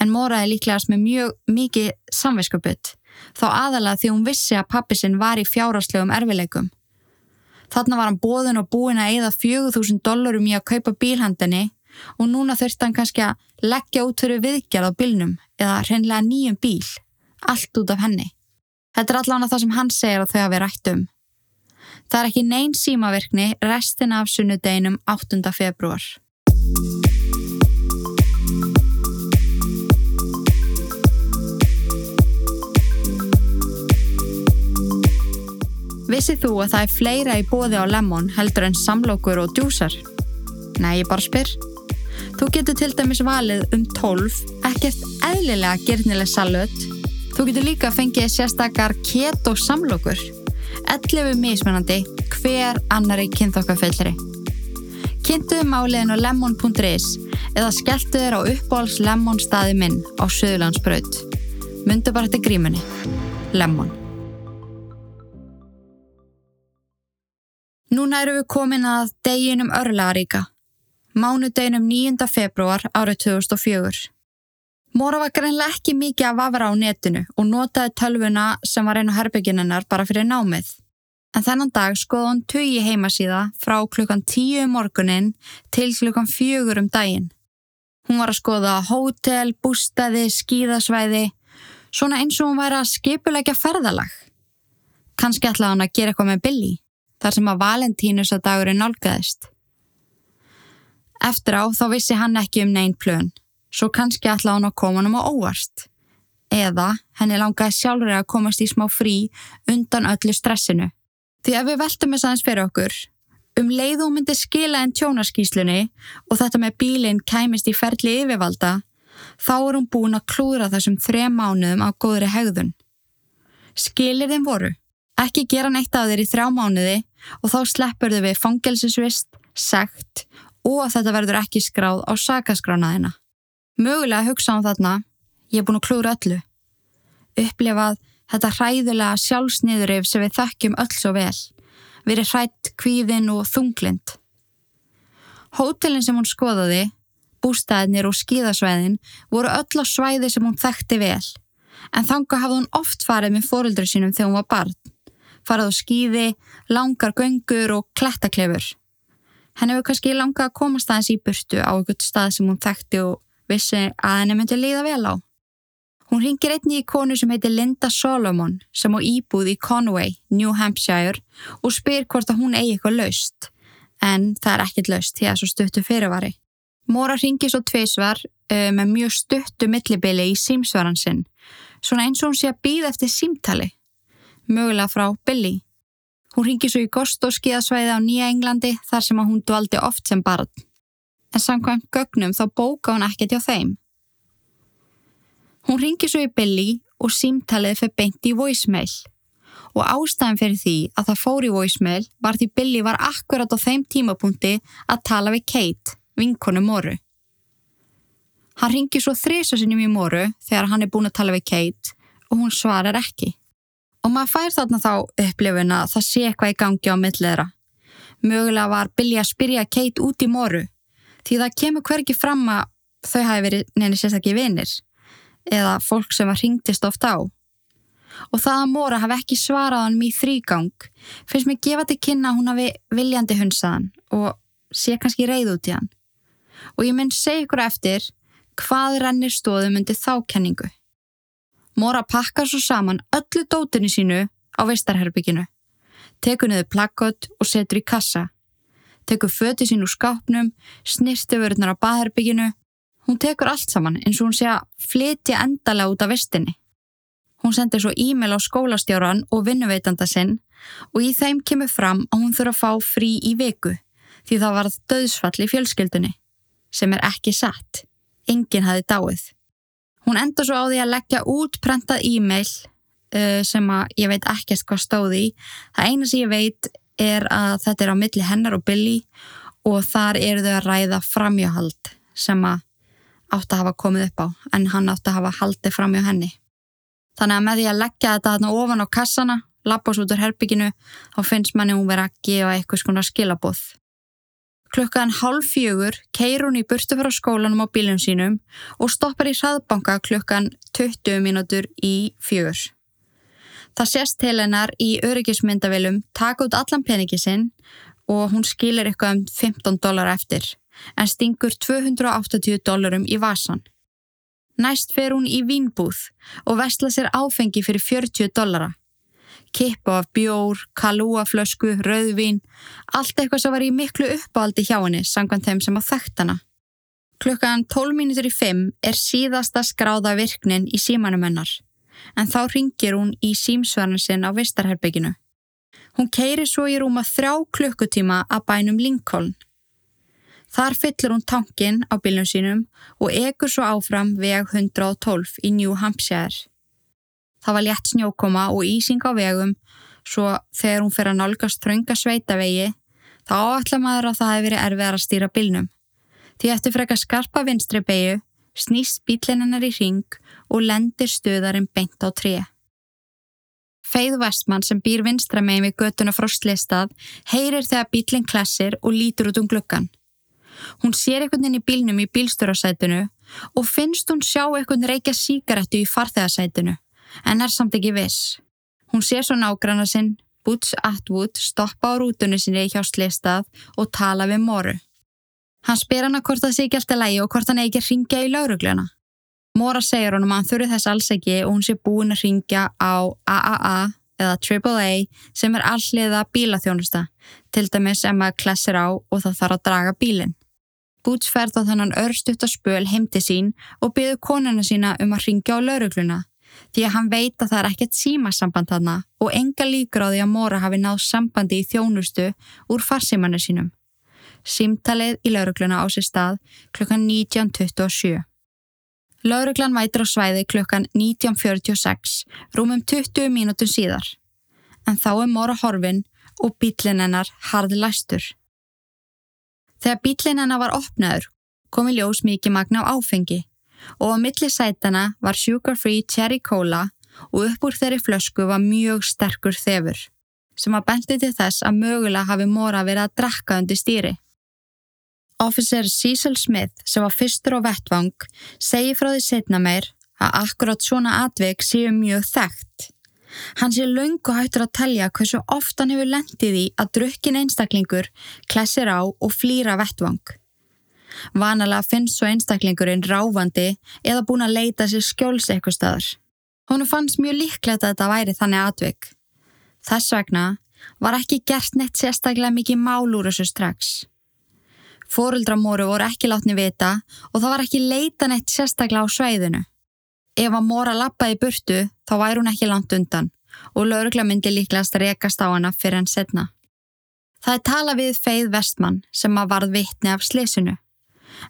En Móraði líklegast með mjög mikið samvinskuputt, þá aðalega því hún vissi að pappi sinn var í fjárhagslegum erfileikum. Þarna var hann bóðin og búin að eigða 4000 dólarum í að kaupa bílhandinni og núna þurfti hann kannski að leggja út fyrir viðgerð á bílnum eða hreinlega nýjum bíl, allt út af henni. Þetta er allavega það sem hann segir og þau hafi rætt um. Það er ekki neyn símaverkni restina af sunnudeginum 8. februar. Vissið þú að það er fleira í bóði á lemon heldur en samlokur og djúsar? Nei, ég bara spyr. Þú getur til dæmis valið um 12, ekkert eðlilega gerðnileg salut. Þú getur líka fengið sérstakar keto samlokur. 11 mismunandi, hver annari kynþokkafellri. Kynntuðu máliðin á lemon.is eða skelltu þér á uppbóls lemon staði minn á Suðlandsbraut. Mundu bara þetta grímunni. Lemon. Núna eru við komin að deginum örlaðaríka, mánudeginum 9. februar árið 2004. Móra var greinlega ekki mikið að vafra á netinu og notaði tölvuna sem var einu herbygginennar bara fyrir námið. En þennan dag skoði hún tugi heimasíða frá klukkan 10 um morgunin til klukkan 4 um daginn. Hún var að skoða hótel, bústæði, skíðasvæði, svona eins og hún væri að skipulegja ferðalag. Kanski ætlaði hann að gera eitthvað með Billy þar sem að Valentínus að dagurinn nálgæðist. Eftir á þá vissi hann ekki um neinn plön, svo kannski ætla hann að koma hann á óvart. Eða henni langaði sjálfur að komast í smá frí undan öllu stressinu. Því ef við veltum þess aðeins fyrir okkur, um leiðu myndi skila en tjónaskíslunni og þetta með bílinn kæmist í ferli yfirvalda, þá er hún búin að klúra þessum þrem mánuðum á góðri hegðun. Skilir þeim voru? Ekki gera neitt af þér í þrjá mánuði og þá sleppur þau við fangelsisvist, sekt og að þetta verður ekki skráð á sakaskránaðina. Mögulega hugsa á þarna, ég er búin að klúra öllu. Upplefað þetta hræðulega sjálfsniðurif sem við þekkjum öll svo vel. Verið hrætt, kvíðin og þunglind. Hótelin sem hún skoðaði, bústæðinir og skíðasvæðin voru öll á svæði sem hún þekkti vel. En þanga hafði hún oft farið með fóruldri sínum þegar hún var barn farað á skýði, langar göngur og klettaklefur. Henni hefur kannski langað að komast aðeins í burtu á einhvert stað sem hún þekkti og vissi að henni myndi líða vel á. Hún ringir einni í konu sem heitir Linda Solomon sem á íbúð í Conway, New Hampshire og spyr hvort að hún eigi eitthvað laust. En það er ekkert laust því að svo stuttu fyrirvari. Móra ringir svo tveisvar uh, með mjög stuttu millibili í símsvaran sinn, svona eins og hún sé að býða eftir símtali mögulega frá Billy. Hún ringi svo í Gosto skíðasvæði á Nýja Englandi þar sem hún dvaldi oft sem barn. En samkvæmt gögnum þá bóka hún ekkert hjá þeim. Hún ringi svo í Billy og símtalið fyrir beint í voicemail. Og ástæðan fyrir því að það fór í voicemail var því Billy var akkurat á þeim tímapunkti að tala við Kate, vinkonu Móru. Hann ringi svo þrisa sinum í Móru þegar hann er búin að tala við Kate og hún svarar ekki Og maður fær þarna þá upplifun að það sé eitthvað í gangi á milliðra. Mögulega var Billy að spyrja Kate út í moru því það kemur hverki fram að þau hafi verið neini sérstaklega vinnir eða fólk sem var hringtist oft á. Og það að Móra hafi ekki svarað hann í þrýgang finnst mér gefa til kynna að hún hafi viljandi hunsaðan og sé kannski reyð út í hann. Og ég mynd segja ykkur eftir hvað rennir stóðum undir þákenningu. Móra pakkar svo saman öllu dótunni sínu á veistarherbygginu, tekur niður plakkot og setur í kassa, tekur föti sín úr skápnum, snirti vörðnar á baðherbygginu, hún tekur allt saman eins og hún sé að flytja endalega út af vestinni. Hún sendir svo e-mail á skólastjóran og vinnuveitanda sinn og í þeim kemur fram að hún þurfa að fá frí í viku því það varð döðsfall í fjölskyldunni, sem er ekki satt. Engin hafi dáið. Hún enda svo á því að leggja út prentað e-mail uh, sem að ég veit ekkert hvað stóði í. Það eina sem ég veit er að þetta er á milli hennar og Billy og þar eru þau að ræða framjáhald sem að átt að hafa komið upp á en hann átt að hafa haldið framjá henni. Þannig að með því að leggja þetta þarna ofan á kassana, lappast út úr herbygginu, þá finnst manni hún verið að gefa eitthvað skilabóð. Klukkan halv fjögur keir hún í burtu frá skólanum á bílum sínum og stoppar í hraðbanka klukkan 20 mínútur í fjögur. Það sést til hennar í öryggismyndavilum taka út allan peningi sinn og hún skilir eitthvað um 15 dólar eftir en stingur 280 dólarum í vasan. Næst fer hún í vínbúð og vestla sér áfengi fyrir 40 dólara kippa af bjór, kalúaflösku, rauðvín, allt eitthvað sem var í miklu uppáldi hjá henni sangvan þeim sem á þekkt hana. Klukkan 12 mínutur í 5 er síðasta skráða virknin í símanum hennar, en þá ringir hún í símsverðin sinn á Vistarherbygginu. Hún keiri svo í rúma þrjá klukkutíma að bænum Lincoln. Þar fyllur hún tankin á bílum sínum og egur svo áfram veg 112 í New Hampshire. Það var létt snjókoma og ísing á vegum svo þegar hún fyrir að nálgast þrönga sveitavegi þá áallar maður að það hefði verið erfiðar að stýra bylnum. Því eftir freka skarpa vinstri beigju snýst bílinnar í ring og lendir stöðarinn beint á tré. Feið Vestmann sem býr vinstra megin við göttuna frostlistað heyrir þegar bílinn klassir og lítur út um glukkan. Hún sér einhvern veginn í bílnum í bílstörasætunu og finnst hún sjá einhvern reykja síkarettu í farþegarsætunu en er samt ekki viss. Hún sé svo nágranna sinn, Boots Atwood, stoppa á rútunni sinni hjá slistað og tala við Móru. Hann spyr hana hvort það sé ekki alltaf lægi og hvort hann ekki ringja í laurugluna. Móra segir honum að hann þurfi þess alls ekki og hún sé búin að ringja á AAA eða AAA sem er alliða bílaþjónusta, til dæmis ef maður klessir á og það þarf að draga bílinn. Boots ferð á þannan örstutt að spöl heimti sín og byður konuna sína um að ringja á laurugluna því að hann veit að það er ekkert símasamband þarna og enga líkur á því að Móra hafi náð sambandi í þjónustu úr farsimannu sínum. Simtalið í laurugluna á sér stað klukkan 19.27. Lauruglan vætir á svæði klukkan 19.46, rúmum 20 mínútum síðar. En þá er Móra horfin og bílinn hennar harði læstur. Þegar bílinn hennar var opnaður komi ljós mikið magna á áfengi og á milli sætana var sugar free cherry cola og upp úr þeirri flösku var mjög sterkur þefur sem að bendi til þess að mögulega hafi Móra verið að drakka undir stýri. Officer Cecil Smith sem var fyrstur á vettvang segi frá því setna meir að akkurat svona atveg séu mjög þekkt. Hann sé laungu hættur að telja hversu oft hann hefur lendið í að drukkin einstaklingur klessir á og flýra vettvang. Vanalega finnst svo einstaklingurinn ráfandi eða búin að leita sér skjóls eitthvað staðar. Honu fannst mjög líklegt að þetta væri þannig atvik. Þess vegna var ekki gert neitt sérstaklega mikið mál úr þessu strax. Fóruldramóru voru ekki látni vita og það var ekki leita neitt sérstaklega á sveiðinu. Ef að Móra lappaði burtu þá væri hún ekki langt undan og laurugla myndi líklegast rekast á hana fyrir hann setna. Það er tala við Feið Vestmann sem að varð vittni af slesinu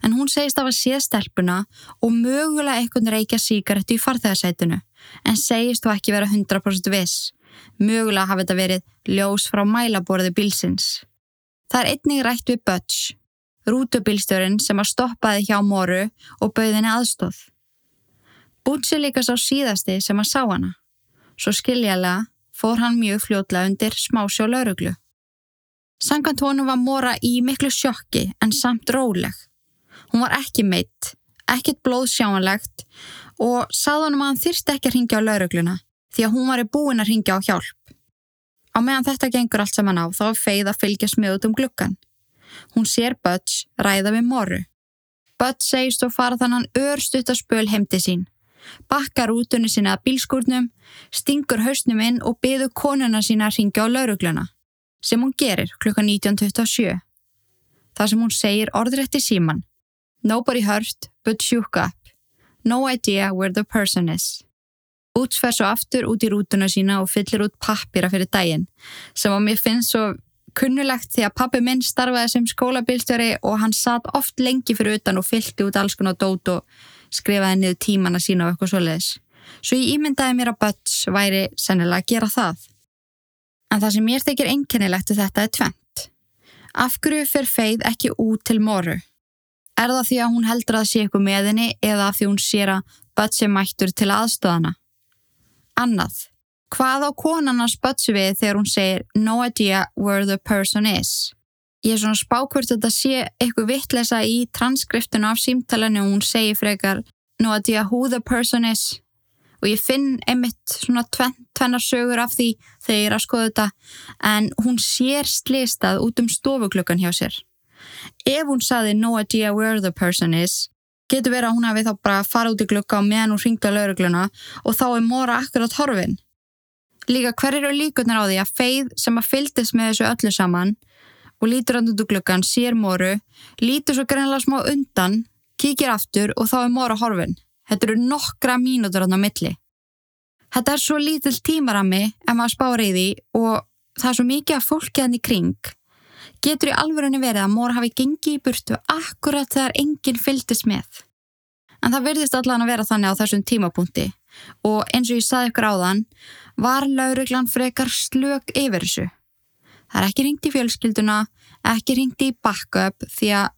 en hún segist af að sé stelpuna og mögulega eitthvað reykja síkaretu í farþegarsætunu en segist þú ekki vera 100% viss. Mögulega hafi þetta verið ljós frá mælaborði bilsins. Það er einnig rætt við Butch, rútubilstjórin sem að stoppaði hjá Móru og bauðinni aðstóð. Butch er líka sá síðasti sem að sá hana. Svo skiljalega fór hann mjög fljótlega undir smásjá lauruglu. Sankant honum var Móra í miklu sjokki en samt róleg. Hún var ekki meitt, ekkit blóðsjáanlegt og sað honum að hann þyrst ekki að ringja á laurugluna því að hún var í búin að ringja á hjálp. Á meðan þetta gengur allt saman á þá er feið að fylgja smiðut um glukkan. Hún sér Butch ræða við Móru. Butch segist og fara þannan örstutt að spöl heimti sín. Bakkar útunni sína að bílskúrnum, stingur hausnum inn og byður konuna sína að ringja á laurugluna sem hún gerir klukka 1927. Það sem hún segir orðrætti síman. Nobody hurt but shook up. No idea where the person is. Útsfer svo aftur út í rútuna sína og fyllir út pappira fyrir daginn sem á mér finnst svo kunnulegt því að pappi minn starfaði sem skólabilstjóri og hann satt oft lengi fyrir utan og fylgti út alls konar dót og skrifaði niður tímana sína og eitthvað svoleiðis. Svo ég ímyndaði mér að Butts væri sennilega að gera það. En það sem mér þykir einkennilegt við þetta er tvent. Af hverju fer feið ekki út til moru? Er það því að hún heldur að sé eitthvað með henni eða því hún sér að Butts er mættur til aðstöðana? Annað. Hvað á konan hans Butts við þegar hún segir no idea where the person is? Ég er svona spákvört að þetta sé eitthvað vittlesa í transkriptinu af símtalenu og hún segir frekar no idea who the person is og ég finn einmitt svona tven, tvennar sögur af því þegar ég er að skoða þetta en hún sér slistað út um stofuklukkan hjá sér. Ef hún saði no idea where the person is getur verið að hún hafi þá bara fara út í klukka og meðan hún ringta laurugluna og þá er mora akkurat horfin. Líka hver eru líkunar á því að feið sem að fyldist með þessu öllu saman og lítur hann út úr klukkan, sér moru, lítur svo greinlega smá undan, kíkir aftur og þá er mora horfin. Þetta eru nokkra mínútur á milli. Þetta er svo lítill tímarami en maður spári í og það er svo mikið af fólki hann í kring. Getur í alvörunni verið að mór hafi gengið í burtu akkurat þegar enginn fyldist með. En það verðist allan að vera þannig á þessum tímapunkti og eins og ég saði ykkur á þann var lauruglan frekar slög yfir þessu. Það er ekki ringt í fjölskylduna, ekki ringt í backup því að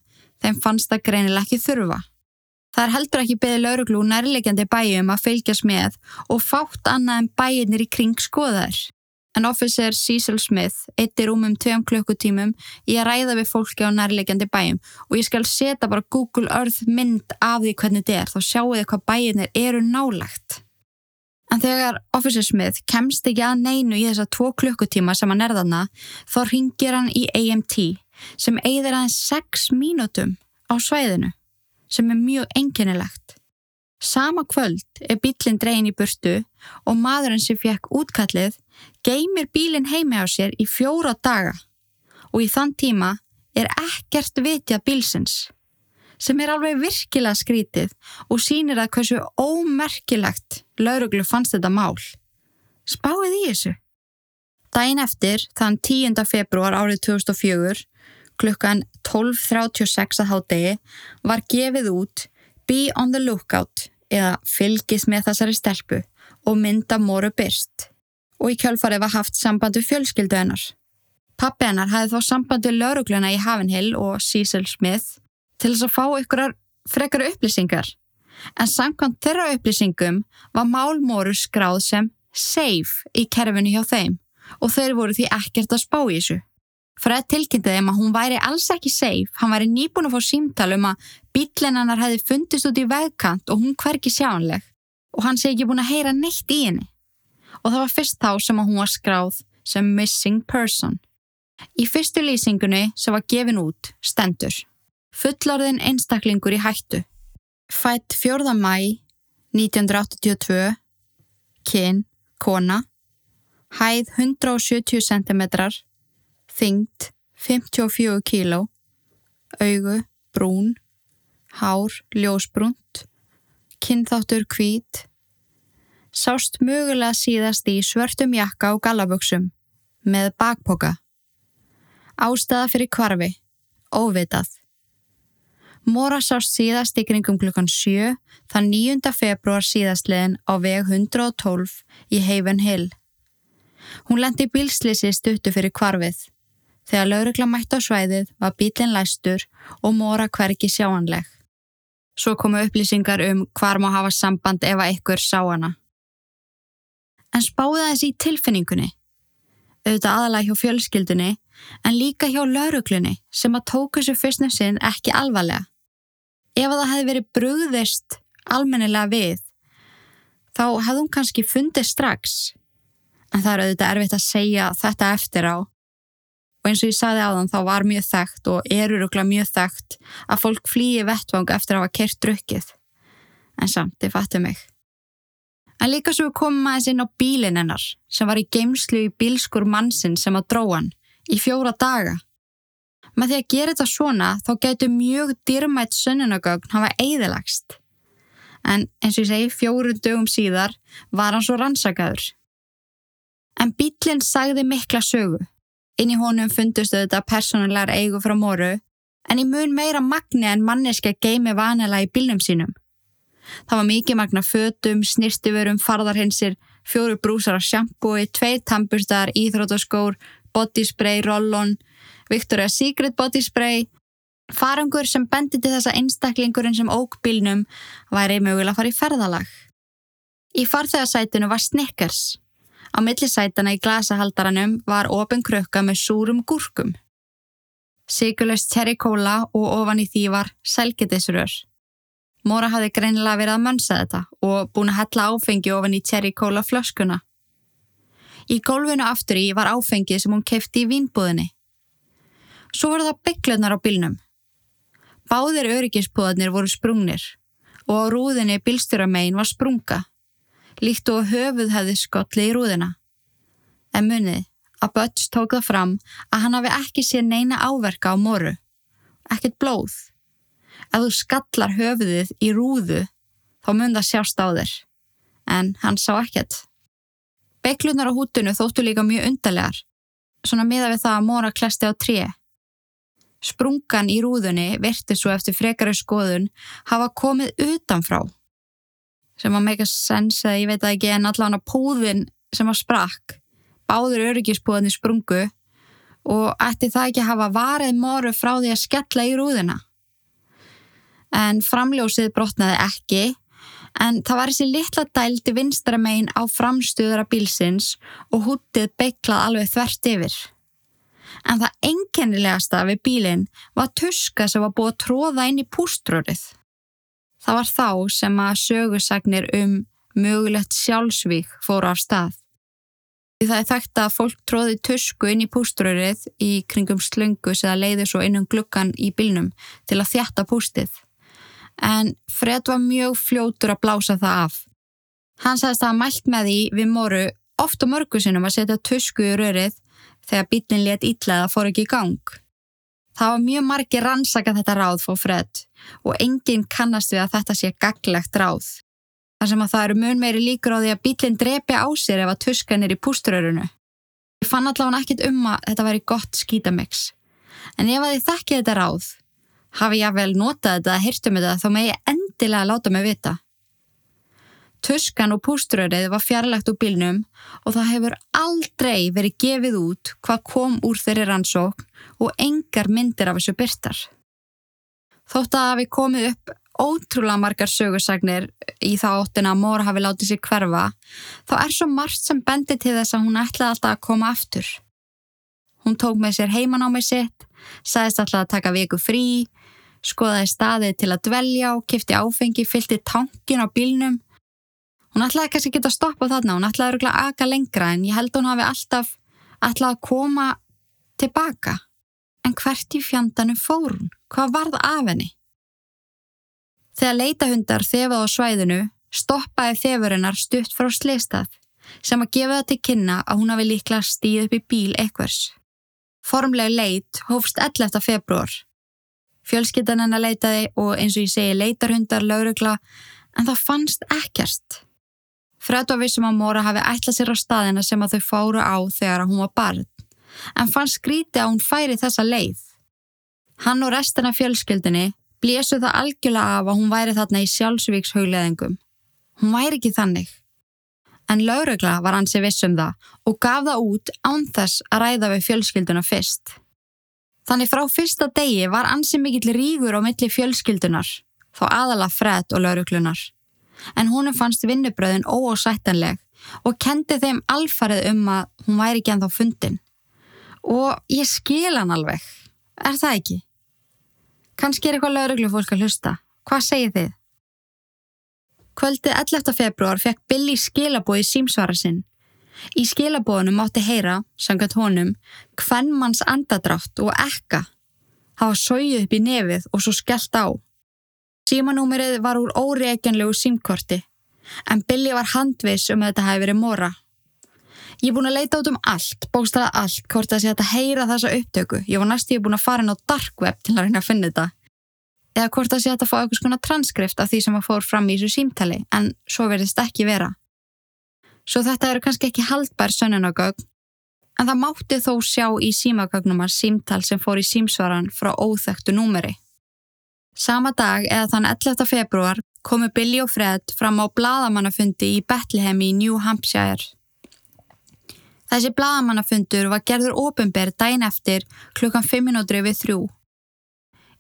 þeim fannst það greinileg ekki þurfa. Það er heldur ekki beðið lauruglu nærlegjandi bæjum að fylgjast með og fátt annað en bæjirnir í kring skoðaður. En officer Cecil Smith eittir um um tveim klukkutímum í að ræða við fólki á nærlegjandi bæjum og ég skal setja bara Google Earth mynd af því hvernig þetta er þá sjáu þið hvað bæjirnir eru nálagt. En þegar officer Smith kemst ekki að neinu í þessa tvo klukkutíma sem hann er þarna þá ringir hann í AMT sem eigðir aðeins 6 mínútum á svæðinu sem er mjög enginnilegt. Sama kvöld er bílinn dregin í burtu og maðurinn sem fekk útkallið geymir bílinn heimi á sér í fjóra daga og í þann tíma er ekkert vitjað bílsins sem er alveg virkilega skrítið og sínir að hversu ómerkilegt lauruglu fannst þetta mál. Spáið í þessu. Dæin eftir, þann 10. februar árið 2004, klukkan 12.36 að hádegi var gefið út Be on the lookout eða fylgis með þessari stelpu og mynda moru byrst og í kjölfarið var haft sambandu fjölskyldu hennar. Pappi hennar hafði þó sambandu laurugluna í Havenhill og Cecil Smith til þess að fá ykkurar frekar upplýsingar en samkvæmt þeirra upplýsingum var málmóru skráð sem safe í kerfinu hjá þeim og þeir voru því ekkert að spá í þessu. Fred tilkynnti þeim að hún væri alls ekki safe, hann væri nýbúin að fá símtal um að bílennannar hefði fundist út í vegkant og hún hverki sjáanleg og hann sé ekki búin að heyra neitt í henni. Og það var fyrst þá sem að hún var skráð sem missing person. Í fyrstu lýsingunni sem var gefin út stendur. Fullorðin einstaklingur í hættu. Fætt 4. mæ 1982. Kinn, kona. Hæð 170 cm þyngd 54 kíló, augu, brún, hár, ljósbrúnt, kynþáttur hvít, sást mögulega síðast í svörtum jakka og gallaböksum með bakpoka. Ástæða fyrir kvarfi, óvitað. Móra sást síðast í kringum klukkan 7 þann 9. februar síðastlegin á veg 112 í Haven Hill. Hún lendi bílslisi stuttu fyrir kvarfið. Þegar laurugla mætt á svæðið var bílinn læstur og móra hverki sjáanleg. Svo komu upplýsingar um hvar má hafa samband ef að ykkur sá hana. En spáði þessi í tilfinningunni. Auðvitað aðalega hjá fjölskyldunni en líka hjá lauruglunni sem að tóku þessu fyrstnum sinn ekki alvarlega. Ef það hefði verið brugðist almennilega við þá hefði hún kannski fundið strax en það er auðvitað erfitt að segja þetta eftir á og eins og ég sagði á þann þá var mjög þekkt og eru rúglega mjög þekkt að fólk flýi vettvang eftir að hafa kert drukkið. En samt, þið fattu mig. En líka svo komum maður inn á bílinn hennar sem var í geimslu í bílskur mannsinn sem að dróan í fjóra daga. Með því að gera þetta svona þá getur mjög dýrmætt sönnunagögn hafa eigðilagst en eins og ég segi fjórun dögum síðar var hann svo rannsakaður. En bílinn sagði mikla sögu. Inn í honum fundustu þetta personulegar eigu frá moru, en í mun meira magni en manneska geimi vanela í bílnum sínum. Það var mikið magna fötum, snirstifurum, farðarhinsir, fjóru brúsar af sjampúi, tveir tampustar, íþrótaskór, bodyspray, rollon, Victoria's Secret bodyspray, farangur sem bendi til þessa einstaklingurinn sem óg bílnum væri mögulega að fara í ferðalag. Í farþegarsætinu var Snickers. Á millisætana í glasahaldaranum var ofin krukka með súrum gúrkum. Sigurlaust terrikóla og ofan í því var selgetisrör. Móra hafði greinilega verið að mönsa þetta og búin að hella áfengi ofan í terrikóla flöskuna. Í gólfinu aftur í var áfengið sem hún kefti í vínbúðinni. Svo voru það bygglunar á bílnum. Báðir öryggispúðarnir voru sprungnir og á rúðinni bílstjóramein var sprunga líkt og höfuð hefði skotli í rúðina. En munið að Butch tók það fram að hann hafi ekki sér neina áverka á moru. Ekkert blóð. Ef þú skallar höfuðið í rúðu þá mun það sjást á þér. En hann sá ekkert. Beiklunar á hútunu þóttu líka mjög undarlegar. Svona miða við það að mora klesti á tré. Sprungan í rúðunni virti svo eftir frekari skoðun hafa komið utanfrá sem að make a sense eða ég veit að ekki en allan á púðin sem að sprakk báður öryggispúðinni sprungu og ætti það ekki að hafa varið moru frá því að skella í rúðina en framljósið brotnaði ekki en það var þessi litla dældi vinstra megin á framstuðara bílsins og húttið beiklað alveg þvert yfir. En það enkennilegasta við bílinn var tuska sem var búið að tróða inn í púströrið Það var þá sem að sögusagnir um mögulegt sjálfsvík fóru af stað. Það er þekkt að fólk tróði tusku inn í púströrið í kringum slöngus eða leiði svo innum glukkan í bylnum til að þjætta pústið. En Fred var mjög fljótur að blása það af. Hann sagðist að mælt með því við moru oft og mörgu sinum að setja tusku í rörið þegar bílinn let ítlaða fór ekki í gang. Það var mjög margi rannsaka þetta ráð fór Fred og enginn kannast við að þetta sé gaglegt ráð. Þar sem að það eru mun meiri líkur á því að bílinn drepi á sér ef að tuskan er í pústurörunu. Ég fann allavega ekkit um að þetta væri gott skítamix. En ef að þið þekkið þetta ráð, hafi ég vel notað þetta að hirtum þetta þá með ég endilega láta mig vita. Tuskan og púströrið var fjarlægt úr bílnum og það hefur aldrei verið gefið út hvað kom úr þeirri rannsókn og engar myndir af þessu byrtar. Þótt að við komið upp ótrúlega margar sögursagnir í þá óttina að Móra hafi látið sér hverfa, þá er svo margt sem bendi til þess að hún ætlaði alltaf að koma aftur. Hún tók með sér heiman á mig sitt, sagðist alltaf að taka viku frí, skoðaði staðið til að dvelja og kifti áfengi, fylgti tankin á bílnum Hún ætlaði kannski ekki að stoppa þarna, hún ætlaði öruglega að aga lengra en ég held hún hafi alltaf ætlaði að koma tilbaka. En hvert í fjandanum fór hún? Hvað var það af henni? Þegar leitahundar þefað á svæðinu stoppaði þefurinnar stutt frá sleistað sem að gefa það til kynna að hún hafi líklega stíð upp í bíl ekkvers. Formleg leit hófst 11. februar. Fjölskyttan hennar leitaði og eins og ég segi leitarhundar laurugla en það fannst ekkert. Fred var vissum að Móra hafi ætlað sér á staðina sem að þau fóru á þegar hún var barn, en fann skríti að hún færi þessa leið. Hann og restina fjölskyldinni blésu það algjörlega af að hún væri þarna í sjálfsvíkshauðleðingum. Hún væri ekki þannig. En laurugla var hansi vissum það og gaf það út án þess að ræða við fjölskylduna fyrst. Þannig frá fyrsta degi var ansi mikill rígur á milli fjölskyldunar, þá aðala Fred og lauruglunar. en húnum fannst vinnubröðin óásættanleg og kendi þeim alfarið um að hún væri ekki ennþá fundin. Og ég skil hann alveg. Er það ekki? Kanski er eitthvað lauruglu fólk að hlusta. Hvað segir þið? Kvöldið 11. februar fekk Billy skilabói símsvara sinn. Í skilabóðunum átti heyra, sangat honum, hvern manns andadrátt og ekka. Það var sóið upp í nefið og svo skellt á. Símanúmerið var úr óreikjanlegu símkorti, en Billy var handvis um að þetta hefði verið mora. Ég er búin að leita út um allt, bókstala allt, hvort að sé að heyra þessa upptöku. Ég var næst ég búin að fara inn á dark web til að reyna að finna þetta eða hvort það sé að það fá eitthvað svona transkrift af því sem að fór fram í þessu símtali en svo verðist ekki vera. Svo þetta eru kannski ekki haldbær sönnunagögn en það mátti þó sjá í símagögnum að símtal sem fór í símsvaran frá óþektu númeri. Sama dag eða þann 11. februar komu Billy og Fred fram á bladamannafundi í Bethlehem í New Hampshire. Þessi bladamannafundur var gerður ofinberð dæn eftir klukkan 5 minútri við þrjú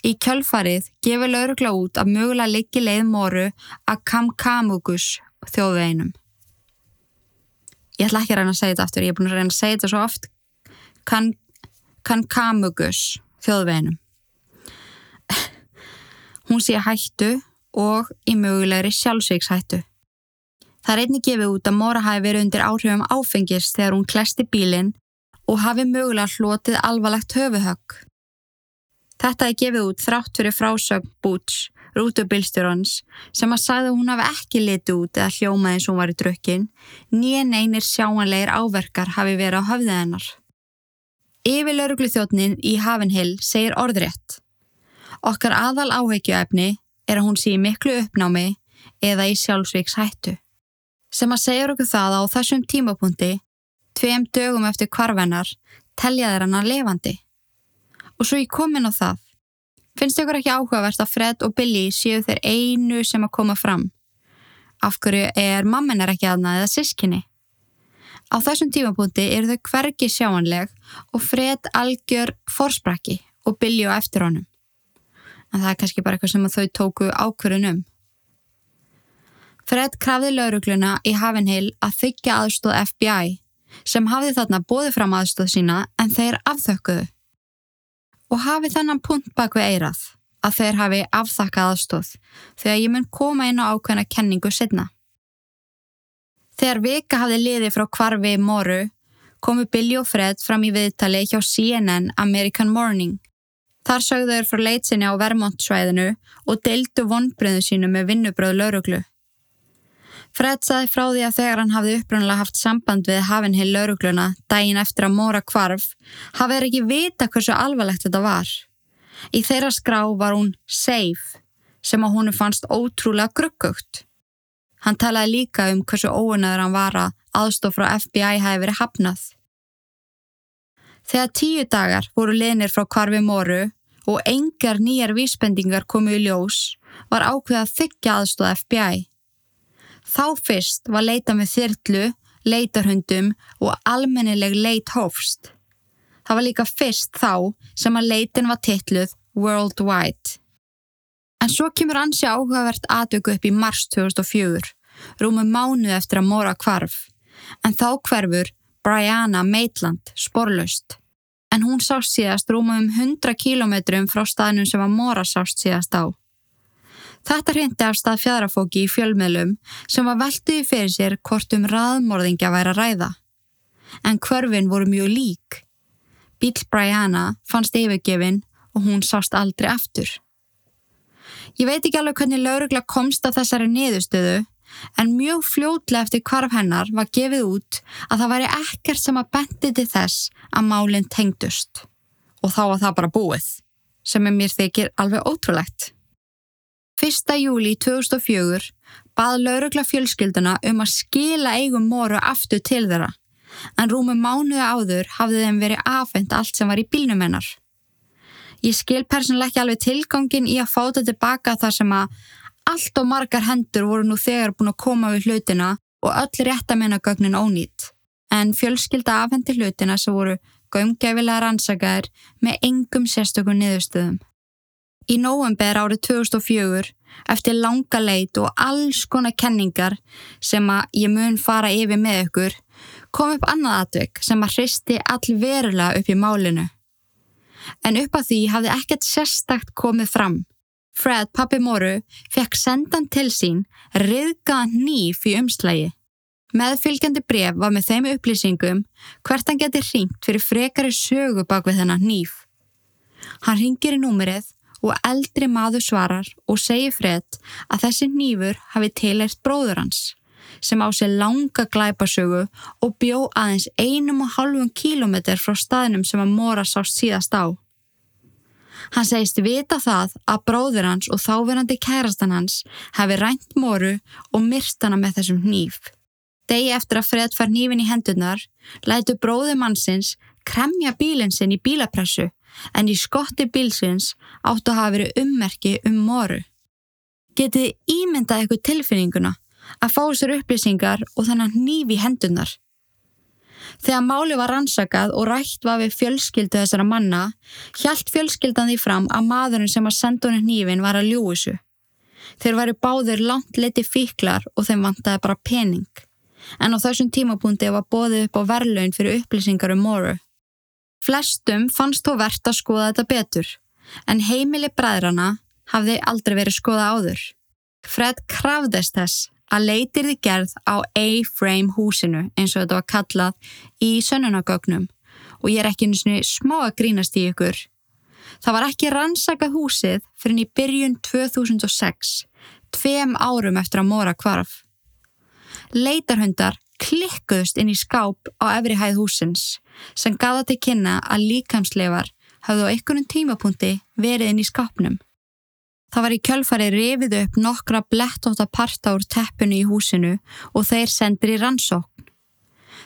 Í kjölfarið gefur laurugla út að mögulega liggi leið moru að Kamkamugus þjóðveginum. Ég ætla ekki að reyna að segja þetta aftur, ég er búin að reyna að segja þetta svo oft. Kamkamugus þjóðveginum. Hún sé hættu og í mögulegri sjálfsvíkshættu. Það er einnig gefið út að Móra hafi verið undir áhrifum áfengist þegar hún klesti bílinn og hafi mögulega hlotið alvarlegt höfuhögg. Þetta er gefið út þrátt fyrir frásögn Butch, rútubilstjórans, sem að sagði að hún hafi ekki litið út eða hljómaði eins og hún var í drukkin, nýjen einir sjáanleir áverkar hafi verið á höfðið hennar. Yfir lauruglu þjóttnin í Havenhill segir orðrétt. Okkar aðal áheggjuefni er að hún sé miklu uppnámi eða í sjálfsvíks hættu. Sem að segja okkur það á þessum tímapunkti, tveim dögum eftir kvarvennar, telja þeir hana levandi. Og svo ég kom inn á það. Finnst ykkur ekki áhugavert að Fred og Billy séu þeir einu sem að koma fram? Af hverju er mammin er ekki aðnað eða sískinni? Á þessum tímapunkti eru þau hvergi sjáanleg og Fred algjör forsprakki og Billy á eftir honum. En það er kannski bara eitthvað sem þau tóku ákverðin um. Fred krafði laurugluna í Havenhill að þykja aðstóð FBI sem hafði þarna bóði fram aðstóð sína en þeir afþökkuðu og hafi þennan punkt bak við eirað að þeir hafi afþakkað aðstóð þegar ég mun koma inn á ákveðna kenningu setna. Þegar vika hafði liði frá kvarfi moru komu Billy og Fred fram í viðtali hjá CNN American Morning. Þar sögður frá leitsinni á Vermont svæðinu og deildu vonbröðu sínu með vinnubröðu lauruglu. Fred saði frá því að þegar hann hafði upprannlega haft samband við Havenhill laurugluna dægin eftir að Móra kvarf hafði þeir ekki vita hversu alvarlegt þetta var. Í þeirra skrá var hún safe sem að húnu fannst ótrúlega gruggugt. Hann talaði líka um hversu óunnaður hann var að aðstof frá FBI hafi verið hafnað. Þegar tíu dagar voru linir frá kvarfi Móru og engar nýjar vísbendingar komu í ljós var ákveð að þykja aðstof FBI. Þá fyrst var leita með þyrlu, leitarhundum og almennileg leit hófst. Það var líka fyrst þá sem að leitin var titluð Worldwide. En svo kemur ansi áhugavert aðvöku upp í mars 2004, rúmum mánuð eftir að mora kvarf. En þá hverfur Brianna Maitland sporlaust. En hún sást síðast rúmum 100 kílometrum frá staðnum sem að mora sást síðast á. Þetta hrindi af stað fjadrafóki í fjölmiðlum sem var velduði fyrir sér hvort um raðmorðingja væri að ræða. En hverfin voru mjög lík. Bíl Brianna fannst yfirgefin og hún sást aldrei aftur. Ég veit ekki alveg hvernig laurugla komst á þessari niðurstöðu en mjög fljótlega eftir hvarf hennar var gefið út að það væri ekkert sem að bendi til þess að málinn tengdust. Og þá var það bara búið, sem er mér þykir alveg ótrúlegt. 1. júli 2004 bað laurugla fjölskylduna um að skila eigum moru aftur til þeirra, en rúmum mánuði áður hafði þeim verið afhengt allt sem var í bílnum hennar. Ég skil persónuleg ekki alveg tilgangin í að fáta tilbaka þar sem að allt og margar hendur voru nú þegar búin að koma við hlutina og öll réttamennagögnin ónýtt, en fjölskylda afhendi hlutina sem voru gömgefilega rannsakaðir með engum sérstökum niðurstöðum. Í nóvember árið 2004, eftir langa leit og alls konar kenningar sem að ég mun fara yfir með ykkur, kom upp annað atvik sem að hristi all verulega upp í málinu. En upp að því hafði ekkert sérstakt komið fram. Fred, pappi Móru, fekk sendan til sín riðgaðan nýf í umslægi. Meðfylgjandi bref var með þeim upplýsingum hvert hann geti ringt fyrir frekari sögu bak við þennan nýf. Hann ringir í númerið og eldri maður svarar og segir Fred að þessi nýfur hafi tilært bróður hans sem á sig langa glæpasögu og bjó aðeins einum og halvun kílometr frá staðinum sem að Móra sást síðast á. Hann segist vita það að bróður hans og þáverandi kærastan hans hafi rænt Móru og myrst hana með þessum nýf. Degi eftir að Fred fær nýfin í hendunar, lætu bróður mannsins kremja bílinn sinn í bílapressu en í skotti bílsins áttu að hafa verið ummerki um moru. Getið ímyndað eitthvað tilfinninguna að fá sér upplýsingar og þannig nýfi hendunar. Þegar máli var rannsakað og rætt var við fjölskyldu þessara manna, hjælt fjölskyldan því fram að maðurinn sem að senda honum nýfin var að ljúisu. Þeir væri báðir langt leti fíklar og þeim vantaði bara pening. En á þessum tímapunkti var bóðið upp á verlaun fyrir upplýsingar um moru. Flestum fannst þó verðt að skoða þetta betur, en heimili bræðrana hafði aldrei verið skoða áður. Fred krafðist þess að leitir þið gerð á A-frame húsinu eins og þetta var kallað í sönnunagögnum og ég er ekki einu smá að grínast í ykkur. Það var ekki rannsaka húsið fyrir í byrjun 2006, tveim árum eftir að mora kvarf. Leitarhundar klikkuðust inn í skáp á efri hæð húsins sem gaða til kynna að líkamsleifar hafðu á einhvern tímapunkti verið inn í skápnum. Það var í kjölfari rifið upp nokkra blettóta parta úr teppinu í húsinu og þeir sendir í rannsókn.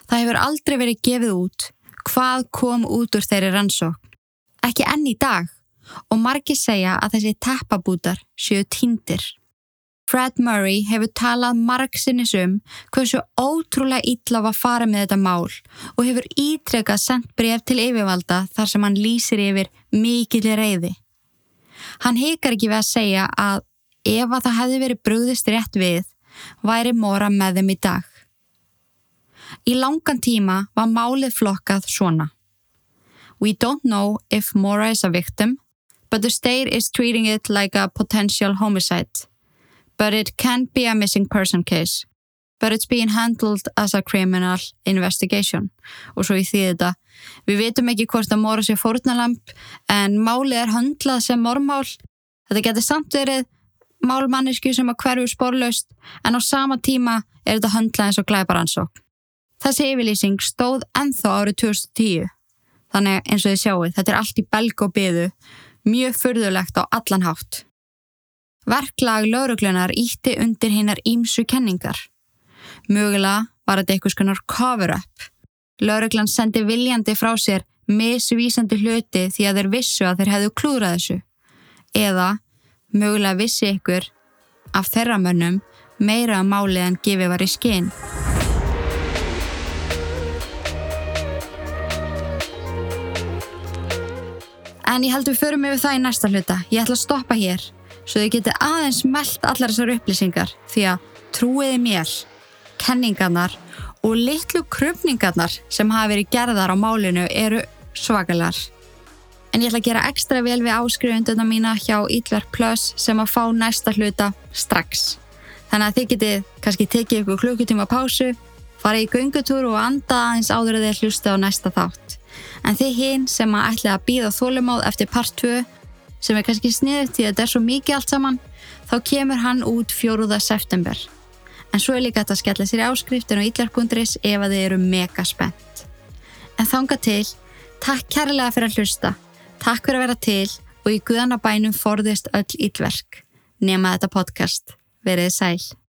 Það hefur aldrei verið gefið út hvað kom út úr þeirri rannsókn. Ekki enn í dag og margi segja að þessi teppabútar séu tindir. Fred Murray hefur talað margsinnis um hversu ótrúlega ítla var farið með þetta mál og hefur ítrekað sendt bref til yfirvalda þar sem hann lýsir yfir mikil reyði. Hann heikar ekki við að segja að ef að það hefði verið brúðist rétt við, væri Móra með þeim í dag. Í langan tíma var málið flokkað svona. We don't know if Mora is a victim, but the state is treating it like a potential homicide but it can be a missing person case. But it's being handled as a criminal investigation. Og svo í því þetta, við veitum ekki hvort að mora sér fórnalamp en málið er handlað sem mormál. Þetta getur samt verið málmannisku sem að hverju spórlaust en á sama tíma er þetta handlað eins og glæbaransók. Þessi yfirlýsing stóð enþá árið 2010. Þannig eins og þið sjáu, þetta er allt í belg og byðu, mjög fyrðulegt á allan hátt. Verklag lauruglunar ítti undir hinnar ímsu kenningar. Mögulega var þetta eitthvað skonar cover-up. Lauruglan sendi viljandi frá sér misvísandi hluti því að þeir vissu að þeir hefðu klúrað þessu. Eða mögulega vissi ykkur af þeirra mönnum meira að málið en gefið var í skinn. En ég held við förum yfir það í næsta hluta. Ég ætla að stoppa hér svo þið geti aðeins meld allar þessar upplýsingar því að trúiði mér, kenningarnar og litlu krupningarnar sem hafa verið gerðar á málinu eru svakalar. En ég ætla að gera ekstra vel við áskrifunduna mína hjá Ítlverk Plus sem að fá næsta hluta strax. Þannig að þið getið kannski tekið ykkur klukkutíma pásu, fara í göngutúr og anda aðeins áður að þið hlusta á næsta þátt. En þið hinn sem að ætla að býða þólumáð eftir part 2 sem er kannski sniðið því að þetta er svo mikið allt saman, þá kemur hann út fjóruða september. En svo er líka þetta að skella sér í áskriftin og ítlarkundris ef að þið eru mega spennt. En þánga til, takk kærlega fyrir að hlusta, takk fyrir að vera til og í guðanabænum forðist öll ítverk. Nema þetta podcast. Verið sæl.